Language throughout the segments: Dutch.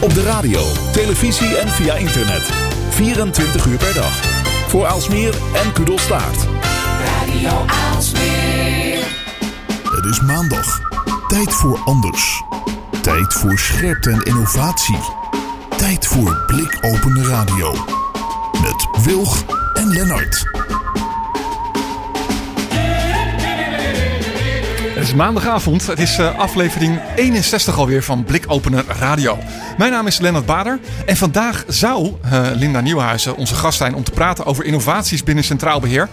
Op de radio, televisie en via internet. 24 uur per dag. Voor Aalsmeer en Kudelstaart. Radio Aalsmeer. Het is maandag. Tijd voor anders. Tijd voor scherpte en innovatie. Tijd voor blikopende radio. Met Wilg en Lennart. Het is maandagavond. Het is uh, aflevering 61 alweer van Blikopener Radio. Mijn naam is Lennart Bader. En vandaag zou uh, Linda Nieuwhuizen onze gast zijn om te praten over innovaties binnen Centraal Beheer.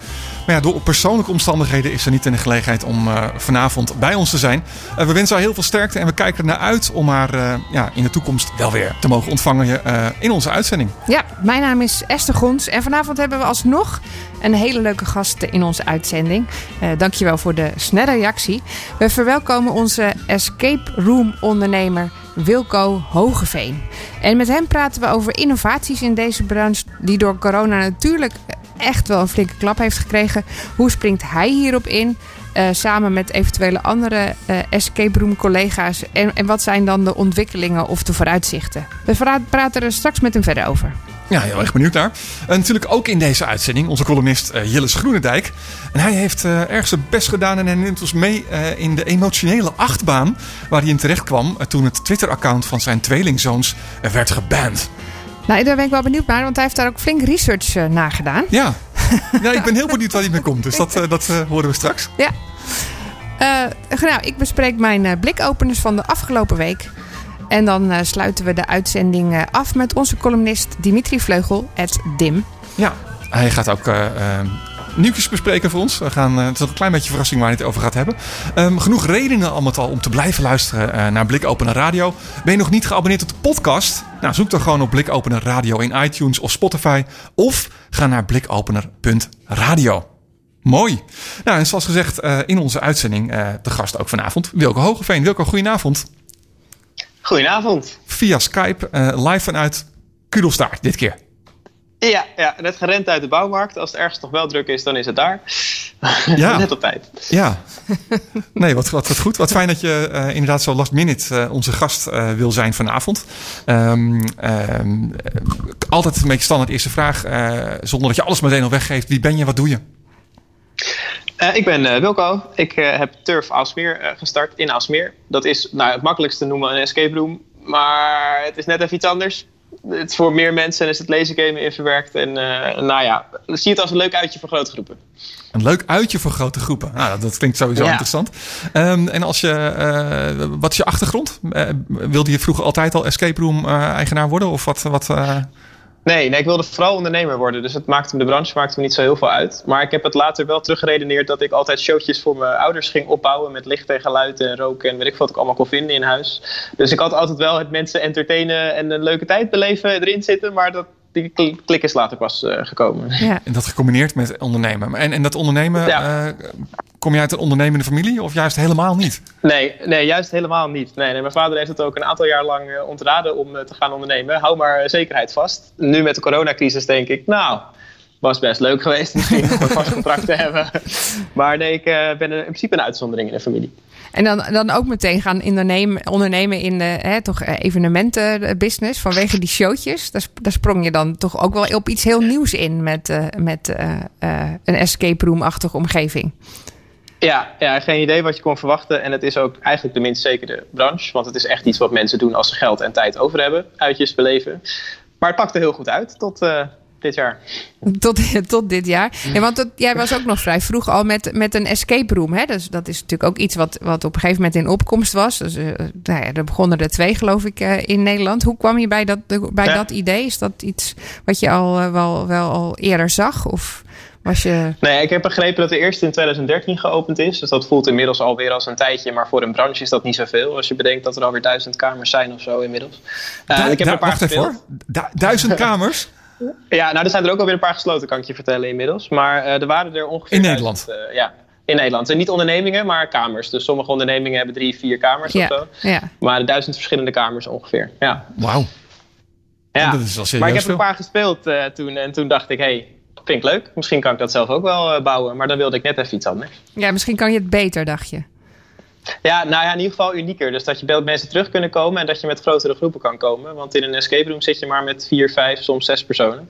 Maar ja, door persoonlijke omstandigheden is ze niet in de gelegenheid om uh, vanavond bij ons te zijn. we wensen haar heel veel sterkte en we kijken er naar uit om haar ja, in de toekomst wel weer te mogen ontvangen in onze uitzending. Ja, mijn naam is Esther Gons. En vanavond hebben we alsnog een hele leuke gast in onze uitzending. Dankjewel voor de snelle reactie. We verwelkomen onze escape room ondernemer Wilco Hogeveen. En met hem praten we over innovaties in deze branche die door corona natuurlijk echt wel een flinke klap heeft gekregen. Hoe springt hij hierop in? Uh, samen met eventuele andere uh, escape room collega's. En, en wat zijn dan de ontwikkelingen of de vooruitzichten? We praten er straks met hem verder over. Ja, heel erg benieuwd naar. En natuurlijk ook in deze uitzending onze columnist uh, Jillis Groenendijk. En hij heeft uh, erg zijn best gedaan en hij neemt ons mee uh, in de emotionele achtbaan waar hij in terecht kwam toen het Twitter-account van zijn tweelingzoons werd geband. Nou, daar ben ik wel benieuwd naar, want hij heeft daar ook flink research naar gedaan. Ja. ja, ik ben heel benieuwd waar hij mee komt, dus dat, dat horen we straks. Ja. nou, ik bespreek mijn blikopeners van de afgelopen week. En dan uh, sluiten we de uitzending uh, af met onze columnist Dimitri Vleugel, het DIM. Ja, hij gaat ook uh, nieuwtjes bespreken voor ons. We gaan, het is een klein beetje verrassing waar hij het over gaat hebben. Um, genoeg redenen al met al om te blijven luisteren naar Blikopener Radio. Ben je nog niet geabonneerd op de podcast? Nou, zoek dan gewoon op Blikopener Radio in iTunes of Spotify. Of ga naar blikopener.radio. Mooi. Nou, en zoals gezegd in onze uitzending de gast ook vanavond, Wilco Hogeveen. Wilco, goedenavond. Goedenavond. Via Skype, uh, live vanuit Kudelstaart dit keer. Ja, ja, net gerend uit de bouwmarkt. Als het ergens nog wel druk is, dan is het daar. Ja. net op tijd. Ja. Nee, wat, wat, wat goed. Wat fijn dat je uh, inderdaad zo last minute uh, onze gast uh, wil zijn vanavond. Um, um, altijd een beetje standaard eerste vraag. zonder dat je alles meteen al weggeeft. Wie ben je, wat doe je? Uh, ik ben uh, Wilco. Ik uh, heb Turf Aalsmeer gestart in Aalsmeer. Dat is nou, het makkelijkste noemen een escape room. Maar het is net even iets anders. Het is voor meer mensen en is het lasergamen in verwerkt. En nou ja, zie het als een leuk uitje voor grote groepen. Een leuk uitje voor grote groepen. Nou, dat klinkt sowieso ja. interessant. Um, en als je, wat is je achtergrond? wilde je vroeger altijd al escape room eigenaar worden? Of wat... wat Nee, nee, ik wilde vooral ondernemer worden. Dus het maakte me de branche maakte me niet zo heel veel uit. Maar ik heb het later wel teruggeredeneerd dat ik altijd showtjes voor mijn ouders ging opbouwen. Met licht en geluid en roken en weet ik wat ik allemaal kon vinden in huis. Dus ik had altijd wel het mensen entertainen en een leuke tijd beleven erin zitten. Maar dat, die klik is later pas uh, gekomen. Ja. En dat gecombineerd met ondernemen. En, en dat ondernemen, ja. uh, kom je uit een ondernemende familie of juist helemaal niet? Nee, nee juist helemaal niet. Nee, nee, mijn vader heeft het ook een aantal jaar lang uh, ontraden om te gaan ondernemen. Hou maar zekerheid vast. Nu met de coronacrisis denk ik, nou, was best leuk geweest misschien om een vast contract te hebben. Maar nee, ik ben in principe een uitzondering in de familie. En dan, dan ook meteen gaan ondernemen, ondernemen in de hè, toch evenementenbusiness vanwege die showtjes. Daar, daar, sprong je dan toch ook wel op iets heel nieuws in met, uh, met uh, uh, een escape room-achtige omgeving. Ja, ja, geen idee wat je kon verwachten. En het is ook eigenlijk de minst zekere branche. Want het is echt iets wat mensen doen als ze geld en tijd over hebben. Uitjes beleven. Maar het pakte heel goed uit tot dit jaar. Tot, tot dit jaar. Ja, want dat, jij was ook nog vrij vroeg al met, met een escape room. Hè? Dus dat is natuurlijk ook iets wat, wat op een gegeven moment in opkomst was. Dus, uh, nou ja, er begonnen er twee, geloof ik, uh, in Nederland. Hoe kwam je bij dat, bij ja. dat idee? Is dat iets wat je al wel, wel al eerder zag? Of was je... Nee, ik heb begrepen dat de eerste in 2013 geopend is. Dus dat voelt inmiddels alweer als een tijdje. Maar voor een branche is dat niet zoveel. Als je bedenkt dat er alweer duizend kamers zijn of zo inmiddels. Da ik heb een paar wacht Du duizend kamers? Ja, nou, er zijn er ook alweer een paar gesloten, kan ik je vertellen inmiddels. Maar uh, er waren er ongeveer... In Nederland? Duizend, uh, ja, in Nederland. En niet ondernemingen, maar kamers. Dus sommige ondernemingen hebben drie, vier kamers ja, of zo. Ja. Maar duizend verschillende kamers ongeveer, ja. Wauw. Ja, dat is wel maar ik heb veel. een paar gespeeld uh, toen. En toen dacht ik, hey, vind ik leuk. Misschien kan ik dat zelf ook wel bouwen. Maar dan wilde ik net even iets anders. Ja, misschien kan je het beter, dacht je. Ja, nou ja, in ieder geval unieker. Dus dat je bij mensen terug kunnen komen en dat je met grotere groepen kan komen. Want in een escape room zit je maar met vier, vijf, soms zes personen.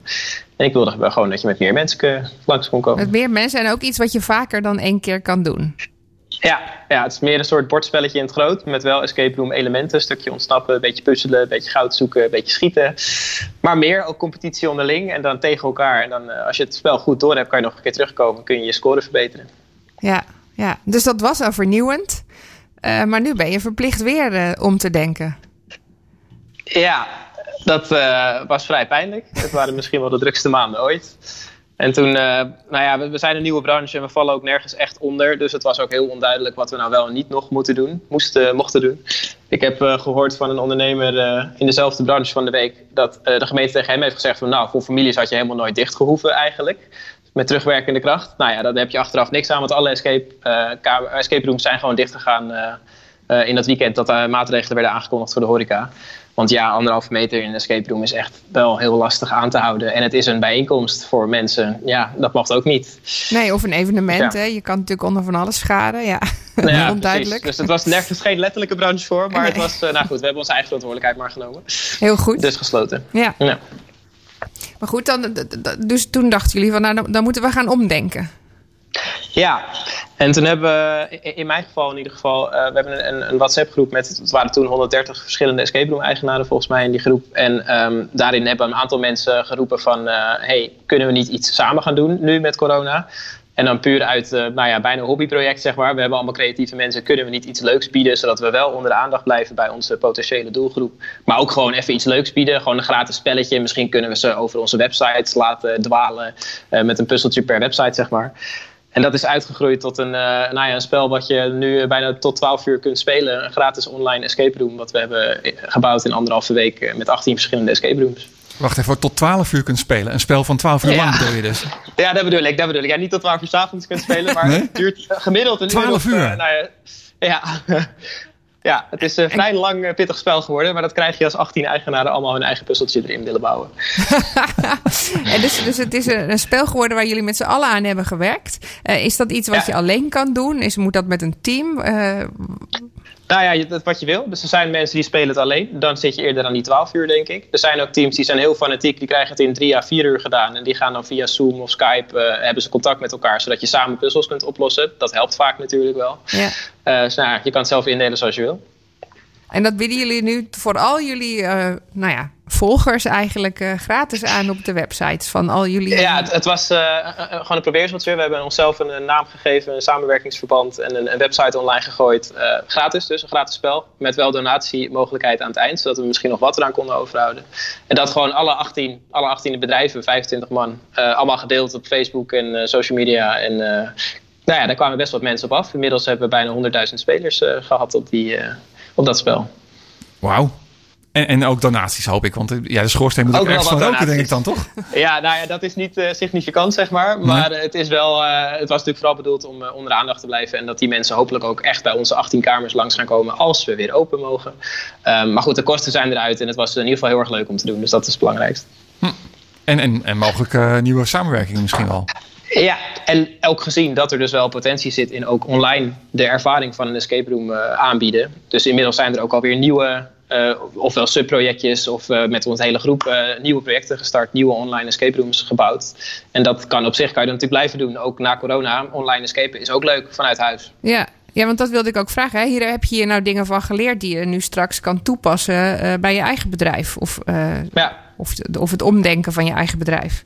En ik wilde gewoon dat je met meer mensen langs kon komen. Met meer mensen en ook iets wat je vaker dan één keer kan doen. Ja, ja, het is meer een soort bordspelletje in het groot. Met wel escape room elementen. Een stukje ontsnappen, een beetje puzzelen, een beetje goud zoeken, een beetje schieten. Maar meer ook competitie onderling en dan tegen elkaar. En dan eh, als je het spel goed door hebt, kan je nog een keer terugkomen. Kun je je score verbeteren. Ja, ja. dus dat was al vernieuwend. Uh, maar nu ben je verplicht weer uh, om te denken. Ja, dat uh, was vrij pijnlijk. Het waren misschien wel de drukste maanden ooit. En toen, nou ja, we, zijn een nieuwe branche en we vallen ook nergens echt onder. Dus het was ook heel onduidelijk wat we nou wel en niet nog moeten doen, moesten, mochten doen. Ik heb gehoord van een ondernemer in dezelfde branche van de week dat de gemeente tegen hem heeft gezegd van nou, voor families had je helemaal nooit dicht gehoeven eigenlijk met terugwerkende kracht. Nou ja, daar heb je achteraf niks aan, want alle escape, uh, escape rooms zijn gewoon dichtgegaan uh, uh, in dat weekend dat maatregelen werden aangekondigd voor de horeca. Want ja, anderhalve meter in een escape room is echt wel heel lastig aan te houden. En het is een bijeenkomst voor mensen. Ja, dat mag ook niet. Nee, of een evenement. Hè? Je kan natuurlijk onder van alles schaden. Ja, nou ja onduidelijk. Dus het was nergens geen letterlijke branche voor. Maar het was, nou goed, we hebben onze eigen verantwoordelijkheid maar genomen. Heel goed. Dus gesloten. Ja. ja. Maar goed, dan, dus toen dachten jullie van nou, dan moeten we gaan omdenken. Ja, en toen hebben we in mijn geval in ieder geval, uh, we hebben een, een WhatsApp-groep met, het waren toen 130 verschillende escape room-eigenaren volgens mij in die groep. En um, daarin hebben een aantal mensen geroepen van, uh, hey, kunnen we niet iets samen gaan doen nu met corona? En dan puur uit, uh, nou ja, bijna hobbyproject, zeg maar. We hebben allemaal creatieve mensen. Kunnen we niet iets leuks bieden, zodat we wel onder de aandacht blijven bij onze potentiële doelgroep. Maar ook gewoon even iets leuks bieden. Gewoon een gratis spelletje. Misschien kunnen we ze over onze websites laten dwalen. Met een puzzeltje per website, zeg maar. En dat is uitgegroeid tot een, uh, nou ja, een spel wat je nu bijna tot 12 uur kunt spelen. Een gratis online escape room. Wat we hebben gebouwd in anderhalve week met 18 verschillende escape rooms. Wacht even, tot 12 uur kunt spelen. Een spel van 12 uur ja. lang bedoel je dus? Ja, dat bedoel ik. Dat bedoel ik. Ja, niet tot 12 uur s avonds kunt spelen, maar nee? het duurt gemiddeld een 12 uur. uh, nou ja, ja. Ja, het is een vrij lang pittig spel geworden, maar dat krijg je als 18 eigenaren allemaal hun eigen puzzeltje erin willen bouwen. en dus, dus het is een, een, spel geworden waar jullie met z'n allen aan hebben gewerkt. Uh, is dat iets wat ja. je alleen kan doen? Is, moet dat met een team? Uh, nou ja, dat wat je wil. Dus er zijn mensen die spelen het alleen. Dan zit je eerder aan die 12 uur, denk ik. Er zijn ook teams die zijn heel fanatiek. Die krijgen het in 3 à 4 uur gedaan. En die gaan dan via Zoom of Skype, uh, hebben ze contact met elkaar. Zodat je samen puzzels kunt oplossen. Dat helpt vaak natuurlijk wel. Ja. Uh, dus nou, je kan het zelf indelen zoals je wil. En dat bieden jullie nu voor al jullie uh, nou ja, volgers eigenlijk uh, gratis aan op de websites van al jullie. Ja, het, het was uh, gewoon een probeerseltje. We hebben onszelf een, een, naam gegeven, een samenwerkingsverband en een, een website online gegooid. gratis dus, een gratis spel. Met wel donatiemogelijkheid aan het eind, zodat we misschien nog wat eraan konden overhouden. En dat gewoon alle 18, alle 18 bedrijven, 25 man, allemaal gedeeld op Facebook en social media. En nou ja, daar kwamen best wat mensen op af. Inmiddels hebben we bijna 100.000 spelers gehad op die op dat spel. Wauw. En, en ook donaties hoop ik, want ja, de schoorsteen moet ook, ook ergens van roken, denk ik dan, toch? Ja, nou ja, dat is niet uh, significant, zeg maar. Maar nee. het, is wel, uh, het was natuurlijk vooral bedoeld om uh, onder de aandacht te blijven. En dat die mensen hopelijk ook echt bij onze 18 kamers langs gaan komen als we weer open mogen. Um, maar goed, de kosten zijn eruit en het was in ieder geval heel erg leuk om te doen. Dus dat is het belangrijkste. Hm. En, en, en mogelijk nieuwe samenwerkingen misschien wel. Ja, en ook gezien dat er dus wel potentie zit in ook online de ervaring van een escape room uh, aanbieden. Dus inmiddels zijn er ook alweer nieuwe, uh, ofwel subprojectjes of uh, met onze hele groep nieuwe projecten gestart, nieuwe online escape rooms gebouwd. En dat kan op zich, kan je dat natuurlijk blijven doen. Ook na corona, online escapen is ook leuk vanuit huis. Ja, ja, want dat wilde ik ook vragen. Hè? Hier heb je hier nou dingen van geleerd die je nu straks kan toepassen uh, bij je eigen bedrijf. Of, uh, ja. of, of het omdenken van je eigen bedrijf.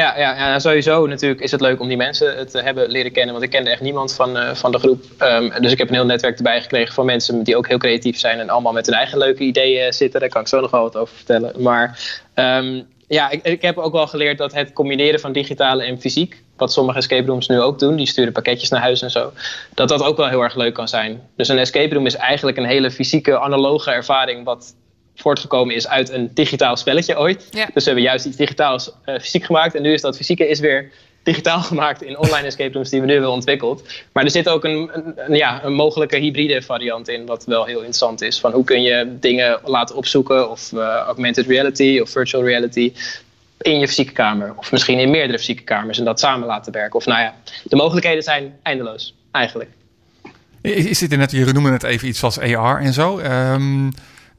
Ja, ja, ja, sowieso natuurlijk is het leuk om die mensen te hebben leren kennen. Want ik kende echt niemand van, uh, van de groep. Um, dus ik heb een heel netwerk erbij gekregen van mensen die ook heel creatief zijn. En allemaal met hun eigen leuke ideeën zitten. Daar kan ik zo nog wel wat over vertellen. Maar um, ja, ik, ik heb ook wel geleerd dat het combineren van digitale en fysiek. Wat sommige escape rooms nu ook doen. Die sturen pakketjes naar huis en zo. Dat dat ook wel heel erg leuk kan zijn. Dus een escape room is eigenlijk een hele fysieke, analoge ervaring. Wat voortgekomen is uit een digitaal spelletje ooit. Ja. Dus we hebben juist iets digitaals uh, fysiek gemaakt. En nu is dat fysieke is weer digitaal gemaakt in online escape rooms die we nu hebben ontwikkeld. Maar er zit ook een, een, een, ja, een mogelijke hybride variant in, wat wel heel interessant is. Van hoe kun je dingen laten opzoeken, of uh, augmented reality of virtual reality, in je fysieke kamer. Of misschien in meerdere fysieke kamers en dat samen laten werken. Of nou ja, de mogelijkheden zijn eindeloos, eigenlijk. Is, is dit net, je noemde net even iets als AR en zo. Ehm, eh,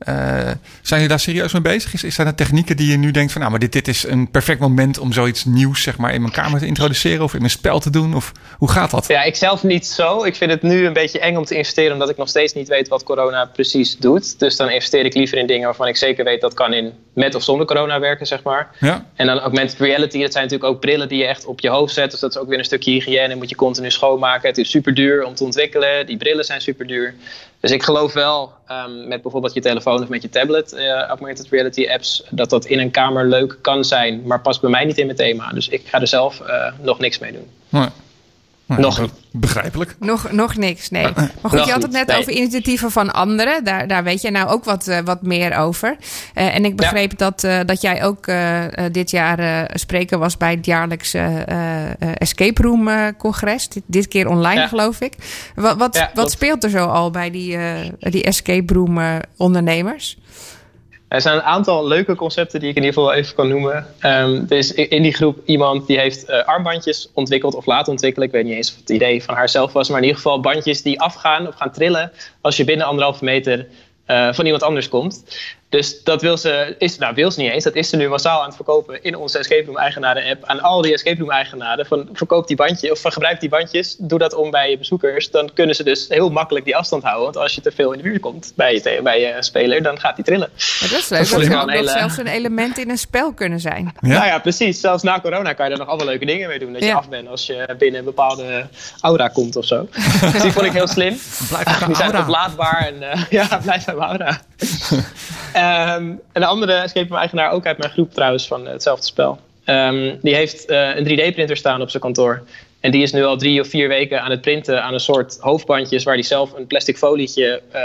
zijn jullie daar serieus mee bezig? Is, is zijn er technieken die je nu denkt van, nou, maar dit, dit is een perfect moment om zoiets nieuws zeg maar, in mijn kamer te introduceren of in mijn spel te doen? Of hoe gaat dat? Ja, ik zelf niet zo. Ik vind het nu een beetje eng om te investeren, omdat ik nog steeds niet weet wat corona precies doet. Dus dan investeer ik liever in dingen waarvan ik zeker weet dat kan in met of zonder corona werken, zeg maar. Ja. En dan augmented reality, dat zijn natuurlijk ook brillen die je echt op je hoofd zet. Dus dat is ook weer een stukje hygiëne, moet je continu schoonmaken. Het is super duur om te ontwikkelen. Die brillen zijn super duur. Dus ik geloof wel um, met bijvoorbeeld je telefoon of met je tablet, uh, augmented reality apps, dat dat in een kamer leuk kan zijn, maar past bij mij niet in mijn thema. Dus ik ga er zelf uh, nog niks mee doen. Nog. Begrijpelijk. Nog, nog niks, nee. Maar goed, Nog je had het net nee. over initiatieven van anderen. Daar, daar weet je nou ook wat, eh, wat meer over. Eh, en ik begreep dat, eh, dat jij ook dit jaar eh, spreker was bij het jaarlijkse eh, eh, Escape Room eh, congres. Dit, dit keer online, Ja. geloof ik. Wat, wat, Ja, wat klopt. speelt er zo al bij die, eh, die Escape Room eh, ondernemers? Er zijn een aantal leuke concepten die ik in ieder geval even kan noemen. Ehm, er is in die groep iemand die heeft eh, armbandjes ontwikkeld of laten ontwikkelen. Ik weet niet eens of het idee van haarzelf was, maar in ieder geval bandjes die afgaan of gaan trillen als je binnen anderhalve meter eh, van iemand anders komt. Dus dat wil ze, is, nou wil ze niet eens, dat is ze nu massaal aan het verkopen in onze Escape Room eigenaren app. Aan al die Escape Room eigenaren van verkoop die bandje of van gebruik die bandjes, doe dat om bij je bezoekers. Dan kunnen ze dus heel makkelijk die afstand houden. Want als je te veel in de buurt komt bij je, bij je speler, dan gaat die trillen. Maar dat is leuk. Dat Dat, hele- zelfs een element in een spel kunnen zijn. Ja? Nou ja, precies. Zelfs na corona kan je er nog allemaal leuke dingen mee doen. Dat je af bent als je binnen een bepaalde aura komt of zo. dus die vond ik heel slim. Blijf Die zijn aura. oplaadbaar en eh, ja, blijf bij mijn aura. Ehm, een andere escape room eigenaar, ook uit mijn groep trouwens, van hetzelfde spel. Ehm, die heeft eh, een 3D-printer staan op zijn kantoor. En die is nu al drie of vier weken aan het printen aan een soort hoofdbandjes... waar hij zelf een plastic folietje eh,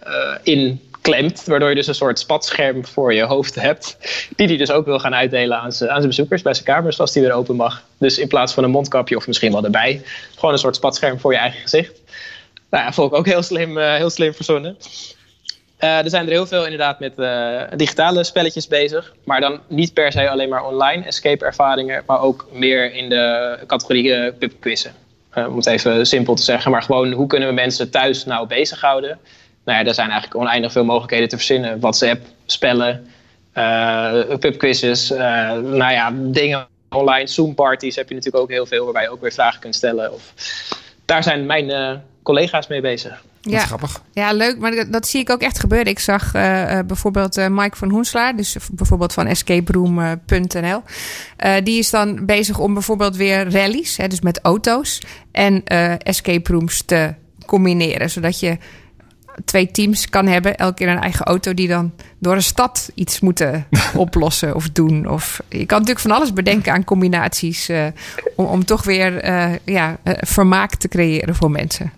eh, in klemt. Waardoor je dus een soort spatscherm voor je hoofd hebt. Die hij dus ook wil gaan uitdelen aan zijn, bezoekers bij zijn kamers als die weer open mag. Dus in plaats van een mondkapje of misschien wel erbij. Gewoon een soort spatscherm voor je eigen gezicht. Nou ja, vond ik ook heel slim, eh, heel slim verzonnen. Eh, er zijn er heel veel inderdaad met eh, digitale spelletjes bezig. Maar dan niet per se alleen maar online escape ervaringen. Maar ook meer in de categorie eh, pubquizzen. Om het even simpel te zeggen. Maar gewoon hoe kunnen we mensen thuis nou bezighouden? Nou ja, er zijn eigenlijk oneindig veel mogelijkheden te verzinnen. WhatsApp, spellen, pubquizzes. nou ja, dingen online. Zoom parties heb je natuurlijk ook heel veel. Waarbij je ook weer vragen kunt stellen. Of... Daar zijn mijn collega's mee bezig. Dat is grappig. Ja, leuk. Maar dat, dat zie ik ook echt gebeuren. Ik zag eh, eh, bijvoorbeeld eh, Mike van Hoenslaar, dus bijvoorbeeld van escaperoom.nl. Eh, die is dan bezig om bijvoorbeeld weer rallies, hè, dus met auto's, en escape rooms te combineren. Zodat je twee teams kan hebben, elke keer een eigen auto, die dan door een stad iets moeten oplossen of doen. Of, je kan natuurlijk van alles bedenken aan combinaties om, om toch weer ja, vermaak te creëren voor mensen.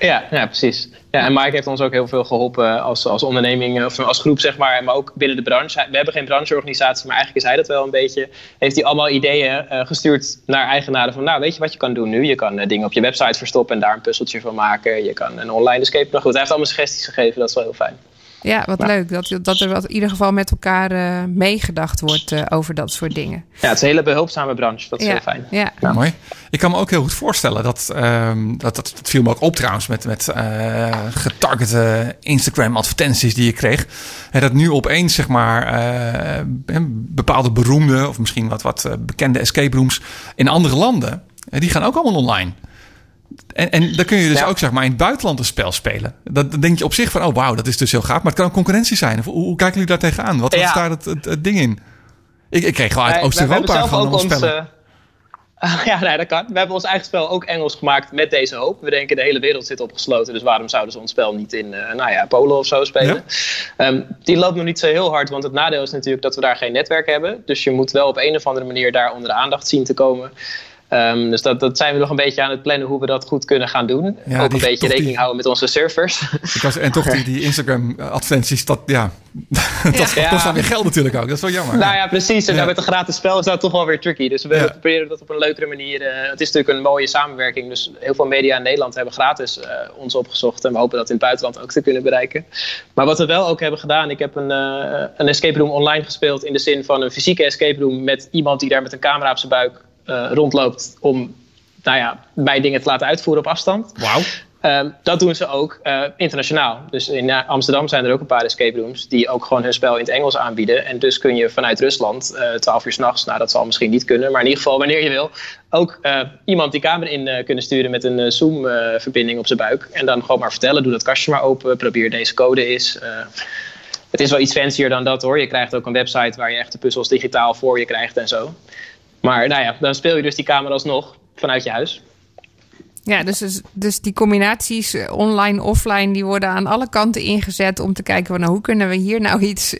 Ja, ja, precies. Ja, en Mike heeft ons ook heel veel geholpen als, als onderneming, of als groep, zeg maar, maar ook binnen de branche. We hebben geen brancheorganisatie, maar eigenlijk is hij dat wel een beetje. Heeft hij allemaal ideeën eh, gestuurd naar eigenaren van, nou, weet je wat je kan doen nu? Je kan eh, dingen op je website verstoppen en daar een puzzeltje van maken. Je kan een online escape. Nou goed, hij heeft allemaal suggesties gegeven, dat is wel heel fijn. Ja, wat Nou. leuk. Dat, dat er wat in ieder geval met elkaar eh, meegedacht wordt eh, over dat soort dingen. Ja, het is een hele behulpzame branche, dat is ja, heel fijn. Ja. Ja. Mooi. Ik kan me ook heel goed voorstellen dat, ehm, dat, dat, dat viel me ook op trouwens met, met eh, getargete Instagram advertenties die je kreeg. Hè, dat nu opeens zeg maar eh, bepaalde beroemde of misschien wat, wat eh, bekende escape rooms in andere landen, die gaan ook allemaal online. En, en dan kun je dus Ja. ook zeg maar in het buitenland een spel spelen. Dat, dan denk je op zich van, oh wauw, dat is dus heel gaaf. Maar het kan ook concurrentie zijn. Of, hoe, hoe kijken jullie daar tegenaan? Wat, wat is daar het, het, het ding in? Ik, ik kreeg wel uit Oost-Europa gewoon spellen. ons, eh, ja, nee, dat kan. We hebben ons eigen spel ook Engels gemaakt met deze hoop. We denken de hele wereld zit opgesloten. Dus waarom zouden ze ons spel niet in eh, nou ja, Polen of zo spelen? Ehm, die loopt nog niet zo heel hard. Want het nadeel is natuurlijk dat we daar geen netwerk hebben. Dus je moet wel op een of andere manier daar onder de aandacht zien te komen. Ehm, dus dat, dat zijn we nog een beetje aan het plannen hoe we dat goed kunnen gaan doen. Ja, ook een beetje die- rekening houden met onze servers. Ik was, en toch die, die Instagram-advertenties, dat, ja, dat Ja. kost dan weer geld natuurlijk ook. Dat is wel jammer. Nou ja, precies. En Ja. nou, met een gratis spel is dat toch wel weer tricky. Dus we Ja. proberen dat op een leukere manier. eh, het is natuurlijk een mooie samenwerking. Dus heel veel media in Nederland hebben gratis eh, ons opgezocht. En we hopen dat in het buitenland ook te kunnen bereiken. Maar wat we wel ook hebben gedaan. Ik heb een, eh, een escape room online gespeeld. In de zin van een fysieke escape room. Met iemand die daar met een camera op zijn buik rondloopt. Om nou ja, mij dingen te laten uitvoeren op afstand. Wauw. Ehm, dat doen ze ook uh, internationaal. Dus in Amsterdam zijn er ook een paar escape rooms die ook gewoon hun spel in het Engels aanbieden. En dus kun je vanuit Rusland, uh, 12 uur s'nachts, nou dat zal misschien niet kunnen, maar in ieder geval wanneer je wil, ook uh, iemand die kamer in kunnen sturen met een Zoom-verbinding op zijn buik. En dan gewoon maar vertellen: doe dat kastje maar open, probeer deze code is. het is wel iets fancier dan dat hoor. Je krijgt ook een website waar je echt de puzzels digitaal voor je krijgt en zo. Maar nou ja, dan speel je dus die kamer alsnog vanuit je huis. Ja, dus, dus, dus die combinaties eh, online, offline, die worden aan alle kanten ingezet om te kijken, nou, hoe kunnen we hier nou iets,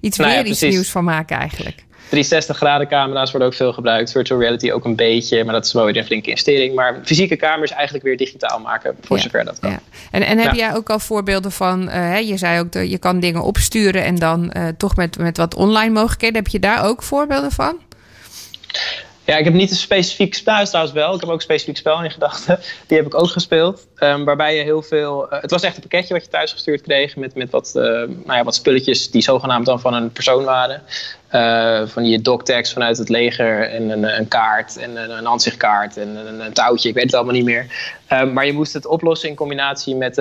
iets nou weer iets nieuws van maken eigenlijk. 360 graden camera's worden ook veel gebruikt. Virtual reality ook een beetje, maar dat is wel weer een flinke investering. Maar fysieke kamers eigenlijk weer digitaal maken, voor zover dat kan. Ja. En, en heb jij ook al voorbeelden van, uh, je zei ook, dat je kan dingen opsturen en dan uh, toch met, met wat online mogelijkheden. Heb je daar ook voorbeelden van? Ja, ik heb niet een specifiek spel, trouwens wel. Ik heb ook een specifiek spel in gedachten. Die heb ik ook gespeeld. Um, waarbij je heel veel. Uh, het was echt een pakketje wat je thuis gestuurd kreeg. Met, met wat, uh, nou ja, wat spulletjes die zogenaamd dan van een persoon waren. Uh, van die dogtags vanuit het leger. En een, een kaart. En een, een aanzichtkaart. En een, touwtje. Ik weet het allemaal niet meer. Um, maar je moest het oplossen in combinatie met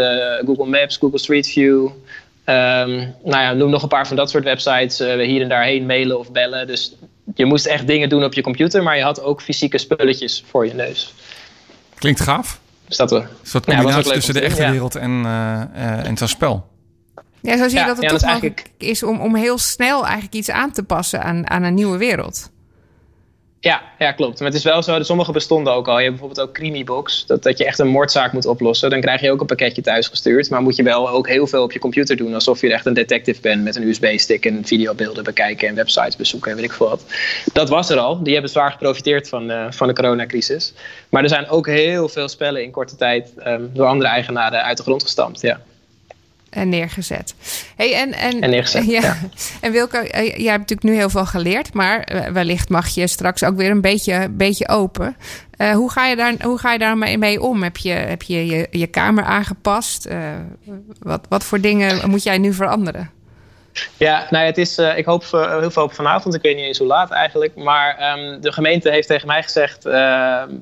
Google Maps, Google Street View. Um, nou ja, noem nog een paar van dat soort websites. hier en daar heen mailen of bellen. Dus je moest echt dingen doen op je computer, maar je had ook fysieke spulletjes voor je neus. Klinkt gaaf. Dus dat we. Een soort combinatie tussen de echte wereld en, uh, uh, en zo'n spel. Ja, zo zie je dat het ja, toch is eigenlijk... is om, om heel snel eigenlijk iets aan te passen aan, aan een nieuwe wereld. Ja, ja, klopt. Maar het is wel zo, dat sommige bestonden ook al. Je hebt bijvoorbeeld ook Creamybox, dat, dat je echt een moordzaak moet oplossen. Dan krijg je ook een pakketje thuis gestuurd. Maar moet je wel ook heel veel op je computer doen. Alsof je echt een detective bent met een USB-stick en videobeelden bekijken en websites bezoeken en weet ik veel wat. Dat was er al. Die hebben zwaar geprofiteerd van, uh, van de coronacrisis. Maar er zijn ook heel veel spellen in korte tijd um, door andere eigenaren uit de grond gestampt. Ja en neergezet. Hey, en, en, en neergezet, ja. En Wilco, eh, jij hebt natuurlijk nu heel veel geleerd, maar eh, wellicht mag je straks ook weer een beetje, beetje open. Uh, hoe, ga je daar, hoe ga je daar mee om? Heb je heb je, je, je kamer aangepast? Uh, wat, wat voor dingen moet jij nu veranderen? Ja, nou het is, uh, ik hoop uh, heel veel op vanavond. Ik weet niet eens hoe laat eigenlijk. Maar um, de gemeente heeft tegen mij gezegd... Uh,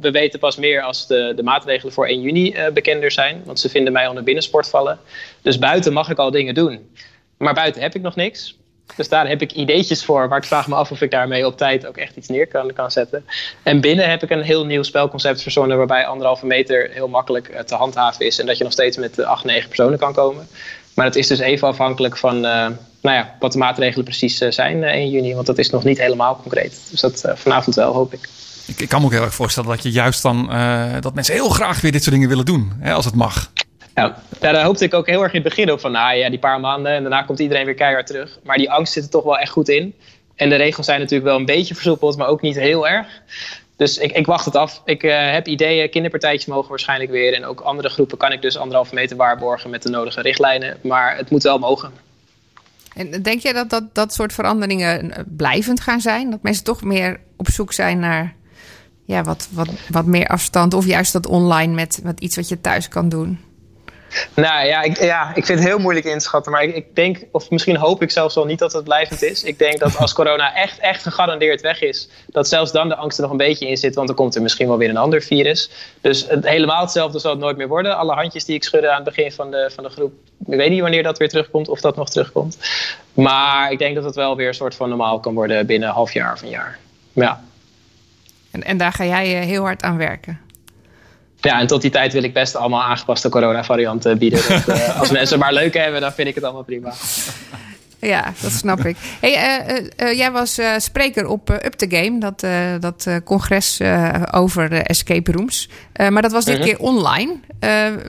we weten pas meer als de, de maatregelen voor 1 juni bekender zijn. Want ze vinden mij onder binnensport vallen. Dus buiten mag ik al dingen doen. Maar buiten heb ik nog niks. Dus daar heb ik ideetjes voor. Maar ik vraag me af of ik daarmee op tijd ook echt iets neer kan, kan zetten. En binnen heb ik een heel nieuw spelconcept verzonnen... waarbij anderhalve meter heel makkelijk te handhaven is. En dat je nog steeds met acht, negen personen kan komen. Maar het is dus even afhankelijk van nou ja, wat de maatregelen precies eh, zijn 1 eh, juni. Want dat is nog niet helemaal concreet. Dus dat eh, vanavond wel, hoop ik. ik. Ik, kan me ook heel erg voorstellen dat je juist dan... dat mensen heel graag weer dit soort dingen willen doen. Hè, als het mag. Ja, daar hoopte ik ook heel erg in het begin op van... nou ja, die paar maanden en daarna komt iedereen weer keihard terug. Maar die angst zit er toch wel echt goed in. En de regels zijn natuurlijk wel een beetje versoepeld, maar ook niet heel erg. Dus ik, ik wacht het af. Ik uh, heb ideeën. Kinderpartijtjes mogen waarschijnlijk weer. En ook andere groepen kan ik dus anderhalve meter waarborgen met de nodige richtlijnen. Maar het moet wel mogen. En denk jij dat, dat dat soort veranderingen eh, blijvend gaan zijn? Dat mensen toch meer op zoek zijn naar ja, wat, wat, wat meer afstand of juist dat online met, met iets wat je thuis kan doen? Nou ja ik, ja, ik vind het heel moeilijk inschatten. Maar ik, ik, denk, of misschien hoop ik zelfs wel niet dat het blijvend is. Ik denk dat als corona echt, echt gegarandeerd weg is, dat zelfs dan de angst er nog een beetje in zit. Want dan komt er misschien wel weer een ander virus. Dus het, helemaal hetzelfde zal het nooit meer worden. Alle handjes die ik schudde aan het begin van de, van de groep. Ik weet niet wanneer dat weer terugkomt, of dat nog terugkomt. Maar ik denk dat het wel weer een soort van normaal kan worden binnen een half jaar of een jaar. Ja. En, en daar ga jij eh, heel hard aan werken? Ja, en tot die tijd wil ik best allemaal aangepaste coronavarianten bieden. Dus, uh, als mensen maar leuk hebben, dan vind ik het allemaal prima. Ja, dat snap ik. Hey, uh, uh, jij was spreker op Up the Game, dat, dat congres over escape rooms. maar dat was dit mhm. keer online.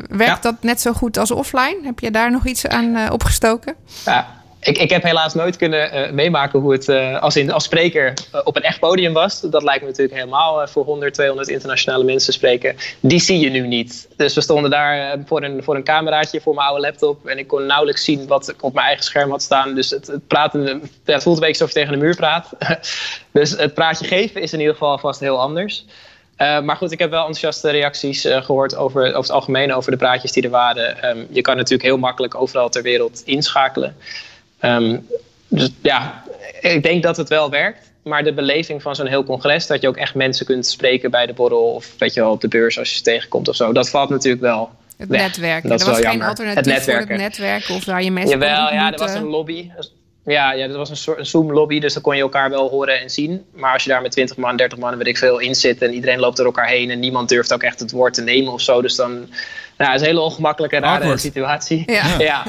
werkt dat net zo goed als offline? Heb je daar nog iets aan opgestoken? Ja, ik, ik heb helaas nooit kunnen uh, meemaken hoe het uh, als, in, als spreker uh, op een echt podium was. Dat lijkt me natuurlijk helemaal voor 100, 200 internationale mensen spreken. Die zie je nu niet. Dus we stonden daar voor, een, voor een cameraatje voor mijn oude laptop. En ik kon nauwelijks zien wat ik op mijn eigen scherm had staan. Dus het, het praten, het voelt een beetje alsof je tegen de muur praat. dus het praatje geven is in ieder geval vast heel anders. Maar goed, ik heb wel enthousiaste reacties gehoord over, over het algemeen over de praatjes die er waren. Um, je kan natuurlijk heel makkelijk overal ter wereld inschakelen. Um, dus ja, ik denk dat het wel werkt. Maar de beleving van zo'n heel congres, dat je ook echt mensen kunt spreken bij de borrel of weet je wel, op de beurs als je ze tegenkomt of zo, dat valt natuurlijk wel Het Ja, netwerk. dat er is was wel geen jammer. alternatief Het voor het netwerken. netwerk of waar je mensen kon Jawel, ja, er was een lobby. Ja, ja, er was een soort een Zoom-lobby, dus dan kon je elkaar wel horen en zien. Maar als je daar met 20 man, 30 man, weet ik veel, in zit en iedereen loopt door elkaar heen en niemand durft ook echt het woord te nemen of zo. Dus dan, nou, het is een hele ongemakkelijke, rare Awkward. situatie. Ja. ja.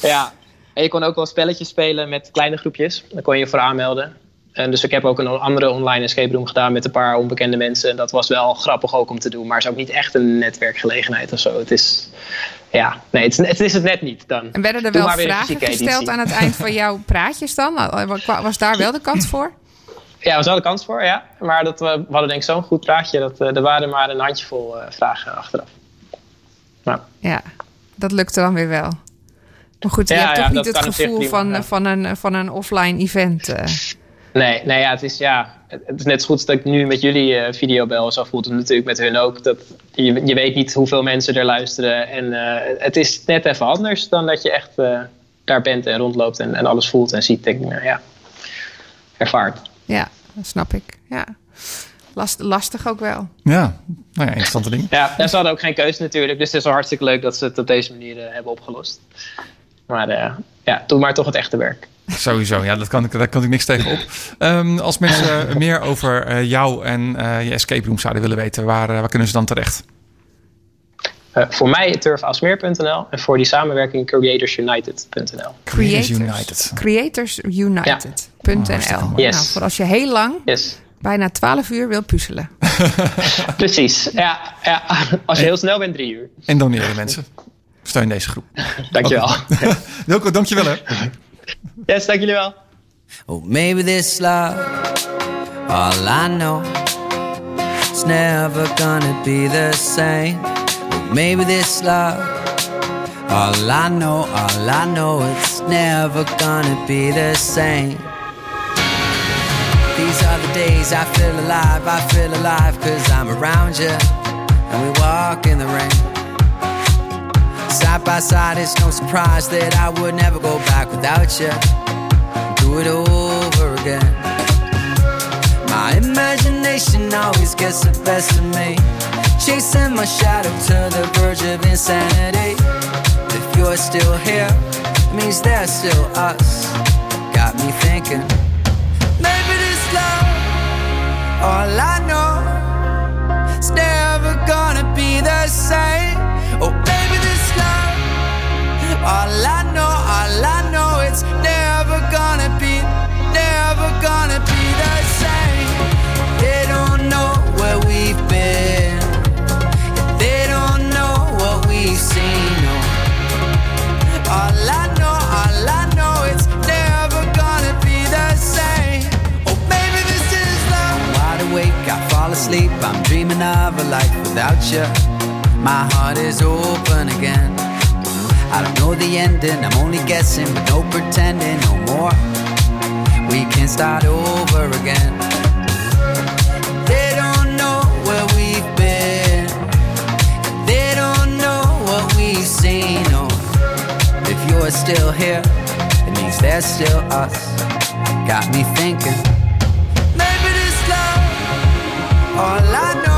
ja. En je kon ook wel spelletjes spelen met kleine groepjes. Daar kon je je voor aanmelden. En dus ik heb ook een andere online escape room gedaan met een paar onbekende mensen. En dat was wel grappig ook om te doen. Maar het is ook niet echt een netwerkgelegenheid of zo. Het is, ja, nee, het is het, is het net niet dan. En werden er wel vragen gesteld aan het eind van jouw praatjes dan? Was daar wel de kans voor? Ja, er was wel de kans voor, ja. Maar dat, we, we hadden denk ik zo'n goed praatje. Dat, eh, er waren maar een handjevol eh, vragen achteraf. Nou, Ja, dat lukte dan weer wel. Maar goed, je Ja, hebt ja, toch niet dat het gevoel prima, van, ja. van, een, van een offline event. eh. nee, nee ja, het is ja... Het is net zo goed dat ik nu met jullie eh video bel. Zo voelt het natuurlijk met hun ook. Dat, je, je weet niet hoeveel mensen er luisteren. En eh, het is net even anders dan dat je echt eh, daar bent en rondloopt. En, en alles voelt en ziet. Denk ik, nou ja, ervaart. Ja, dat snap ik. Ja. Last, lastig ook wel. Ja, nou ja, interessante dingen. Ja, en ze hadden ook geen keuze natuurlijk. Dus het is wel hartstikke leuk dat ze het op deze manier eh, hebben opgelost. Maar eh, ja, doe maar toch het echte werk. Sowieso, ja, dat kan ik, daar kan ik niks tegen op. Ehm, als mensen meer over eh, jou en eh, je escape room zouden willen weten, waar, waar kunnen ze dan terecht? Eh, voor mij turfasmeer.nl en voor die samenwerking creatorsunited.nl. Creators United. Creatorsunited.nl hartstikke nou, mooi. Yes. Voor als je heel lang, Yes, bijna 12 uur wil puzzelen. precies. Ja, ja, als je heel snel bent, drie uur. En doneren mensen. Steun deze groep. Dankjewel. Wilco, dankjewel hè. Yes, dank jullie wel. Oh, maybe this love, all I know, it's never gonna be the same. Oh, maybe this love, all I know, all I know, it's never gonna be the same. These are the days I feel alive, I feel alive, cause I'm around you, and we walk in the rain. Side by side, it's no surprise that I would never go back without you do it over again. My imagination always gets the best of me, chasing my shadow to the verge of insanity. If you're still here, it means there's still us. Got me thinking, maybe this love, all I know, it's never gonna be the same. Oh. All I know, all I know, it's never gonna be, never gonna be the same. They don't know where we've been, they don't know what we've seen. No. All I know, all I know, it's never gonna be the same. Oh, maybe this is love. I'm wide awake, I fall asleep, I'm dreaming of a life without you. My heart is open again. I don't know the ending, I'm only guessing, but no pretending no more. We can start over again. They don't know where we've been, they don't know what we've seen. No, if you're still here, it means there's still us. Got me thinking, maybe this love, all I know,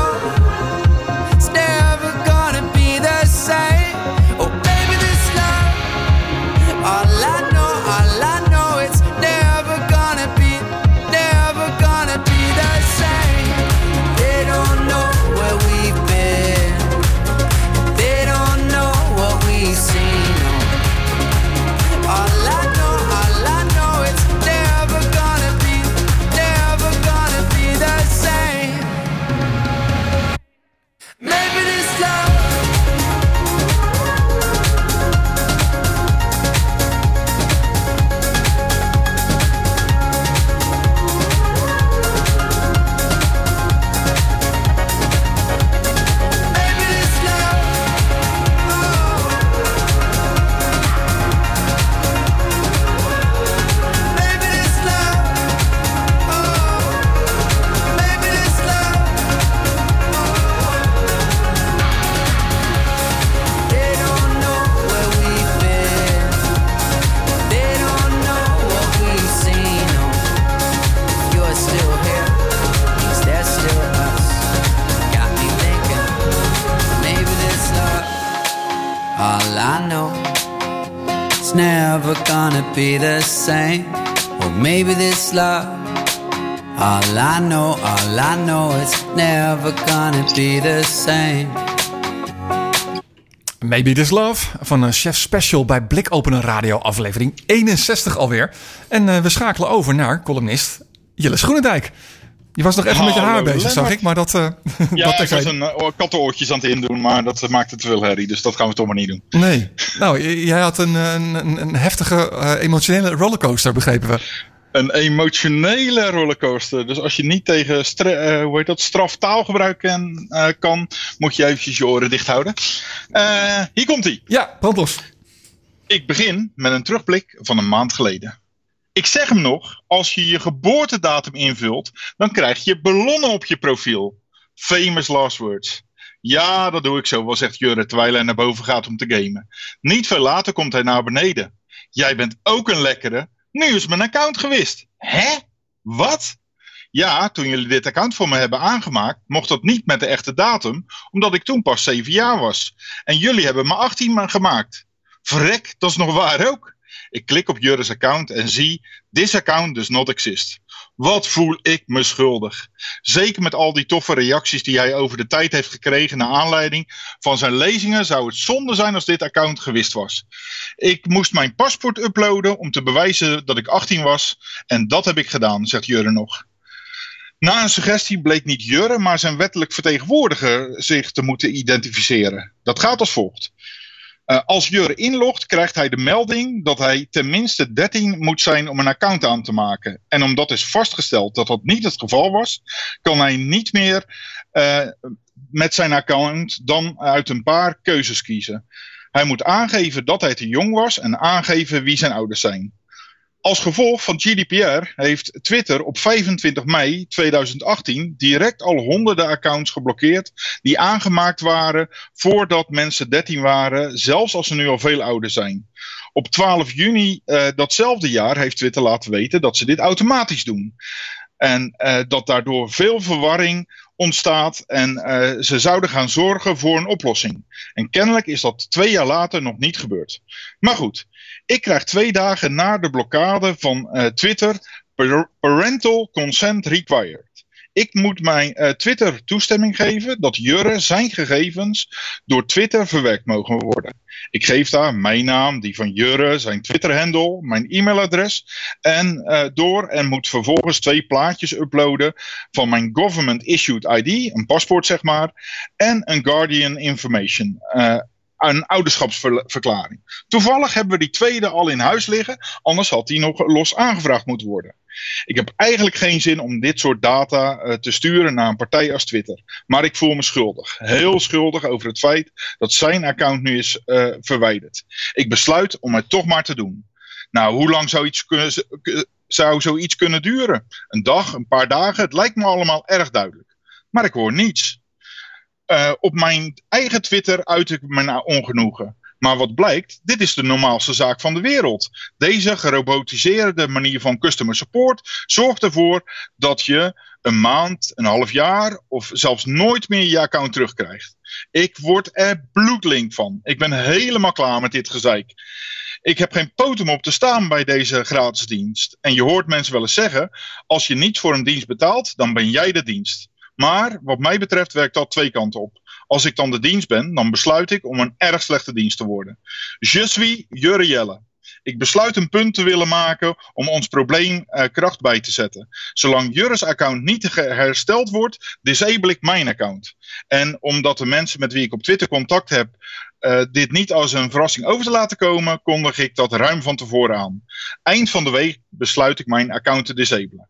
be the same. Or maybe this love. All I know, all I know, it's never gonna be the same. Maybe This Love van een Chef Special bij Blikopener Radio aflevering 61 alweer. En eh, we schakelen over naar columnist Jelle Schoenendijk. Je was nog even met je haar bezig, zag ik, maar dat... eh Ja, dat ik was een uh, kattenoortjes aan het indoen, maar dat uh, maakte te veel herrie. Dus dat gaan we toch maar niet doen. Nee. Nou, jij had een, een, een, heftige eh, emotionele rollercoaster, begrepen we. Een emotionele rollercoaster. Dus als je niet tegen eh, hoe heet dat, straftaalgebruik kan, eh, kan, moet je eventjes je oren dicht houden. Eh, hier komt hij. Ja, brand los. Ik begin met een terugblik van een maand geleden. Ik zeg hem nog, als je je geboortedatum invult, dan krijg je ballonnen op je profiel. Famous last words. Ja, dat doe ik zo, wel zegt Jurre terwijl hij naar boven gaat om te gamen. Niet veel later komt hij naar beneden. Jij bent ook een lekkere. Nu is mijn account gewist. Hè? Wat? Ja, toen jullie dit account voor me hebben aangemaakt, mocht dat niet met de echte datum, omdat ik toen pas 7 jaar was. En jullie hebben me 18 ma- gemaakt. Verrek, dat is nog waar ook. Ik klik op Jurre's account en zie, this account does not exist. Wat voel ik me schuldig. Zeker met al die toffe reacties die hij over de tijd heeft gekregen naar aanleiding van zijn lezingen zou het zonde zijn als dit account gewist was. Ik moest mijn paspoort uploaden om te bewijzen dat ik 18 was en dat heb ik gedaan, zegt Jurre nog. Na een suggestie bleek niet Jurre, maar zijn wettelijk vertegenwoordiger zich te moeten identificeren. Dat gaat als volgt. Uh, als Jurre inlogt, krijgt hij de melding dat hij tenminste 13 moet zijn om een account aan te maken. En omdat is vastgesteld dat dat niet het geval was, kan hij niet meer uh, met zijn account dan uit een paar keuzes kiezen. Hij moet aangeven dat hij te jong was en aangeven wie zijn ouders zijn. Als gevolg van GDPR heeft Twitter op 25 mei 2018 direct al honderden accounts geblokkeerd die aangemaakt waren voordat mensen 13 waren, zelfs als ze nu al veel ouder zijn. Op 12 juni uh, datzelfde jaar heeft Twitter laten weten dat ze dit automatisch doen. En uh, dat daardoor veel verwarring ontstaat en uh, ze zouden gaan zorgen voor een oplossing. En kennelijk is dat twee jaar later nog niet gebeurd. Maar goed, ik krijg twee dagen na de blokkade van uh, Twitter parental consent required. Ik moet mijn uh, Twitter toestemming geven dat Jurre zijn gegevens door Twitter verwerkt mogen worden. Ik geef daar mijn naam, die van Jurre, zijn Twitter-handle, mijn e-mailadres en uh, door en moet vervolgens twee plaatjes uploaden van mijn government-issued ID, een paspoort zeg maar, en een Guardian Information. Een ouderschapsverklaring. Toevallig hebben we die tweede al in huis liggen, anders had die nog los aangevraagd moeten worden. Ik heb eigenlijk geen zin om dit soort data uh, te sturen naar een partij als Twitter. Maar ik voel me schuldig. Heel schuldig over het feit dat zijn account nu is uh, verwijderd. Ik besluit om het toch maar te doen. Nou, hoe lang zou, iets zou zoiets kunnen duren? Een dag, een paar dagen? Het lijkt me allemaal erg duidelijk. Maar ik hoor niets. Uh, op mijn eigen Twitter uit ik mijn ongenoegen. Maar wat blijkt, dit is de normaalste zaak van de wereld. Deze gerobotiseerde manier van customer support zorgt ervoor dat je een maand, een half jaar of zelfs nooit meer je account terugkrijgt. Ik word er bloedlink van. Ik ben helemaal klaar met dit gezeik. Ik heb geen poot om op te staan bij deze gratis dienst. En je hoort mensen wel eens zeggen, als je niet voor een dienst betaalt, dan ben jij de dienst. Maar wat mij betreft werkt dat twee kanten op. Als ik dan de dienst ben, dan besluit ik om een erg slechte dienst te worden. Je suis Jurre Jelle. Ik besluit een punt te willen maken om ons probleem uh, kracht bij te zetten. Zolang Jurre's account niet hersteld wordt, disable ik mijn account. En omdat de mensen met wie ik op Twitter contact heb uh, dit niet als een verrassing over te laten komen, kondig ik dat ruim van tevoren aan. Eind van de week besluit ik mijn account te disabelen.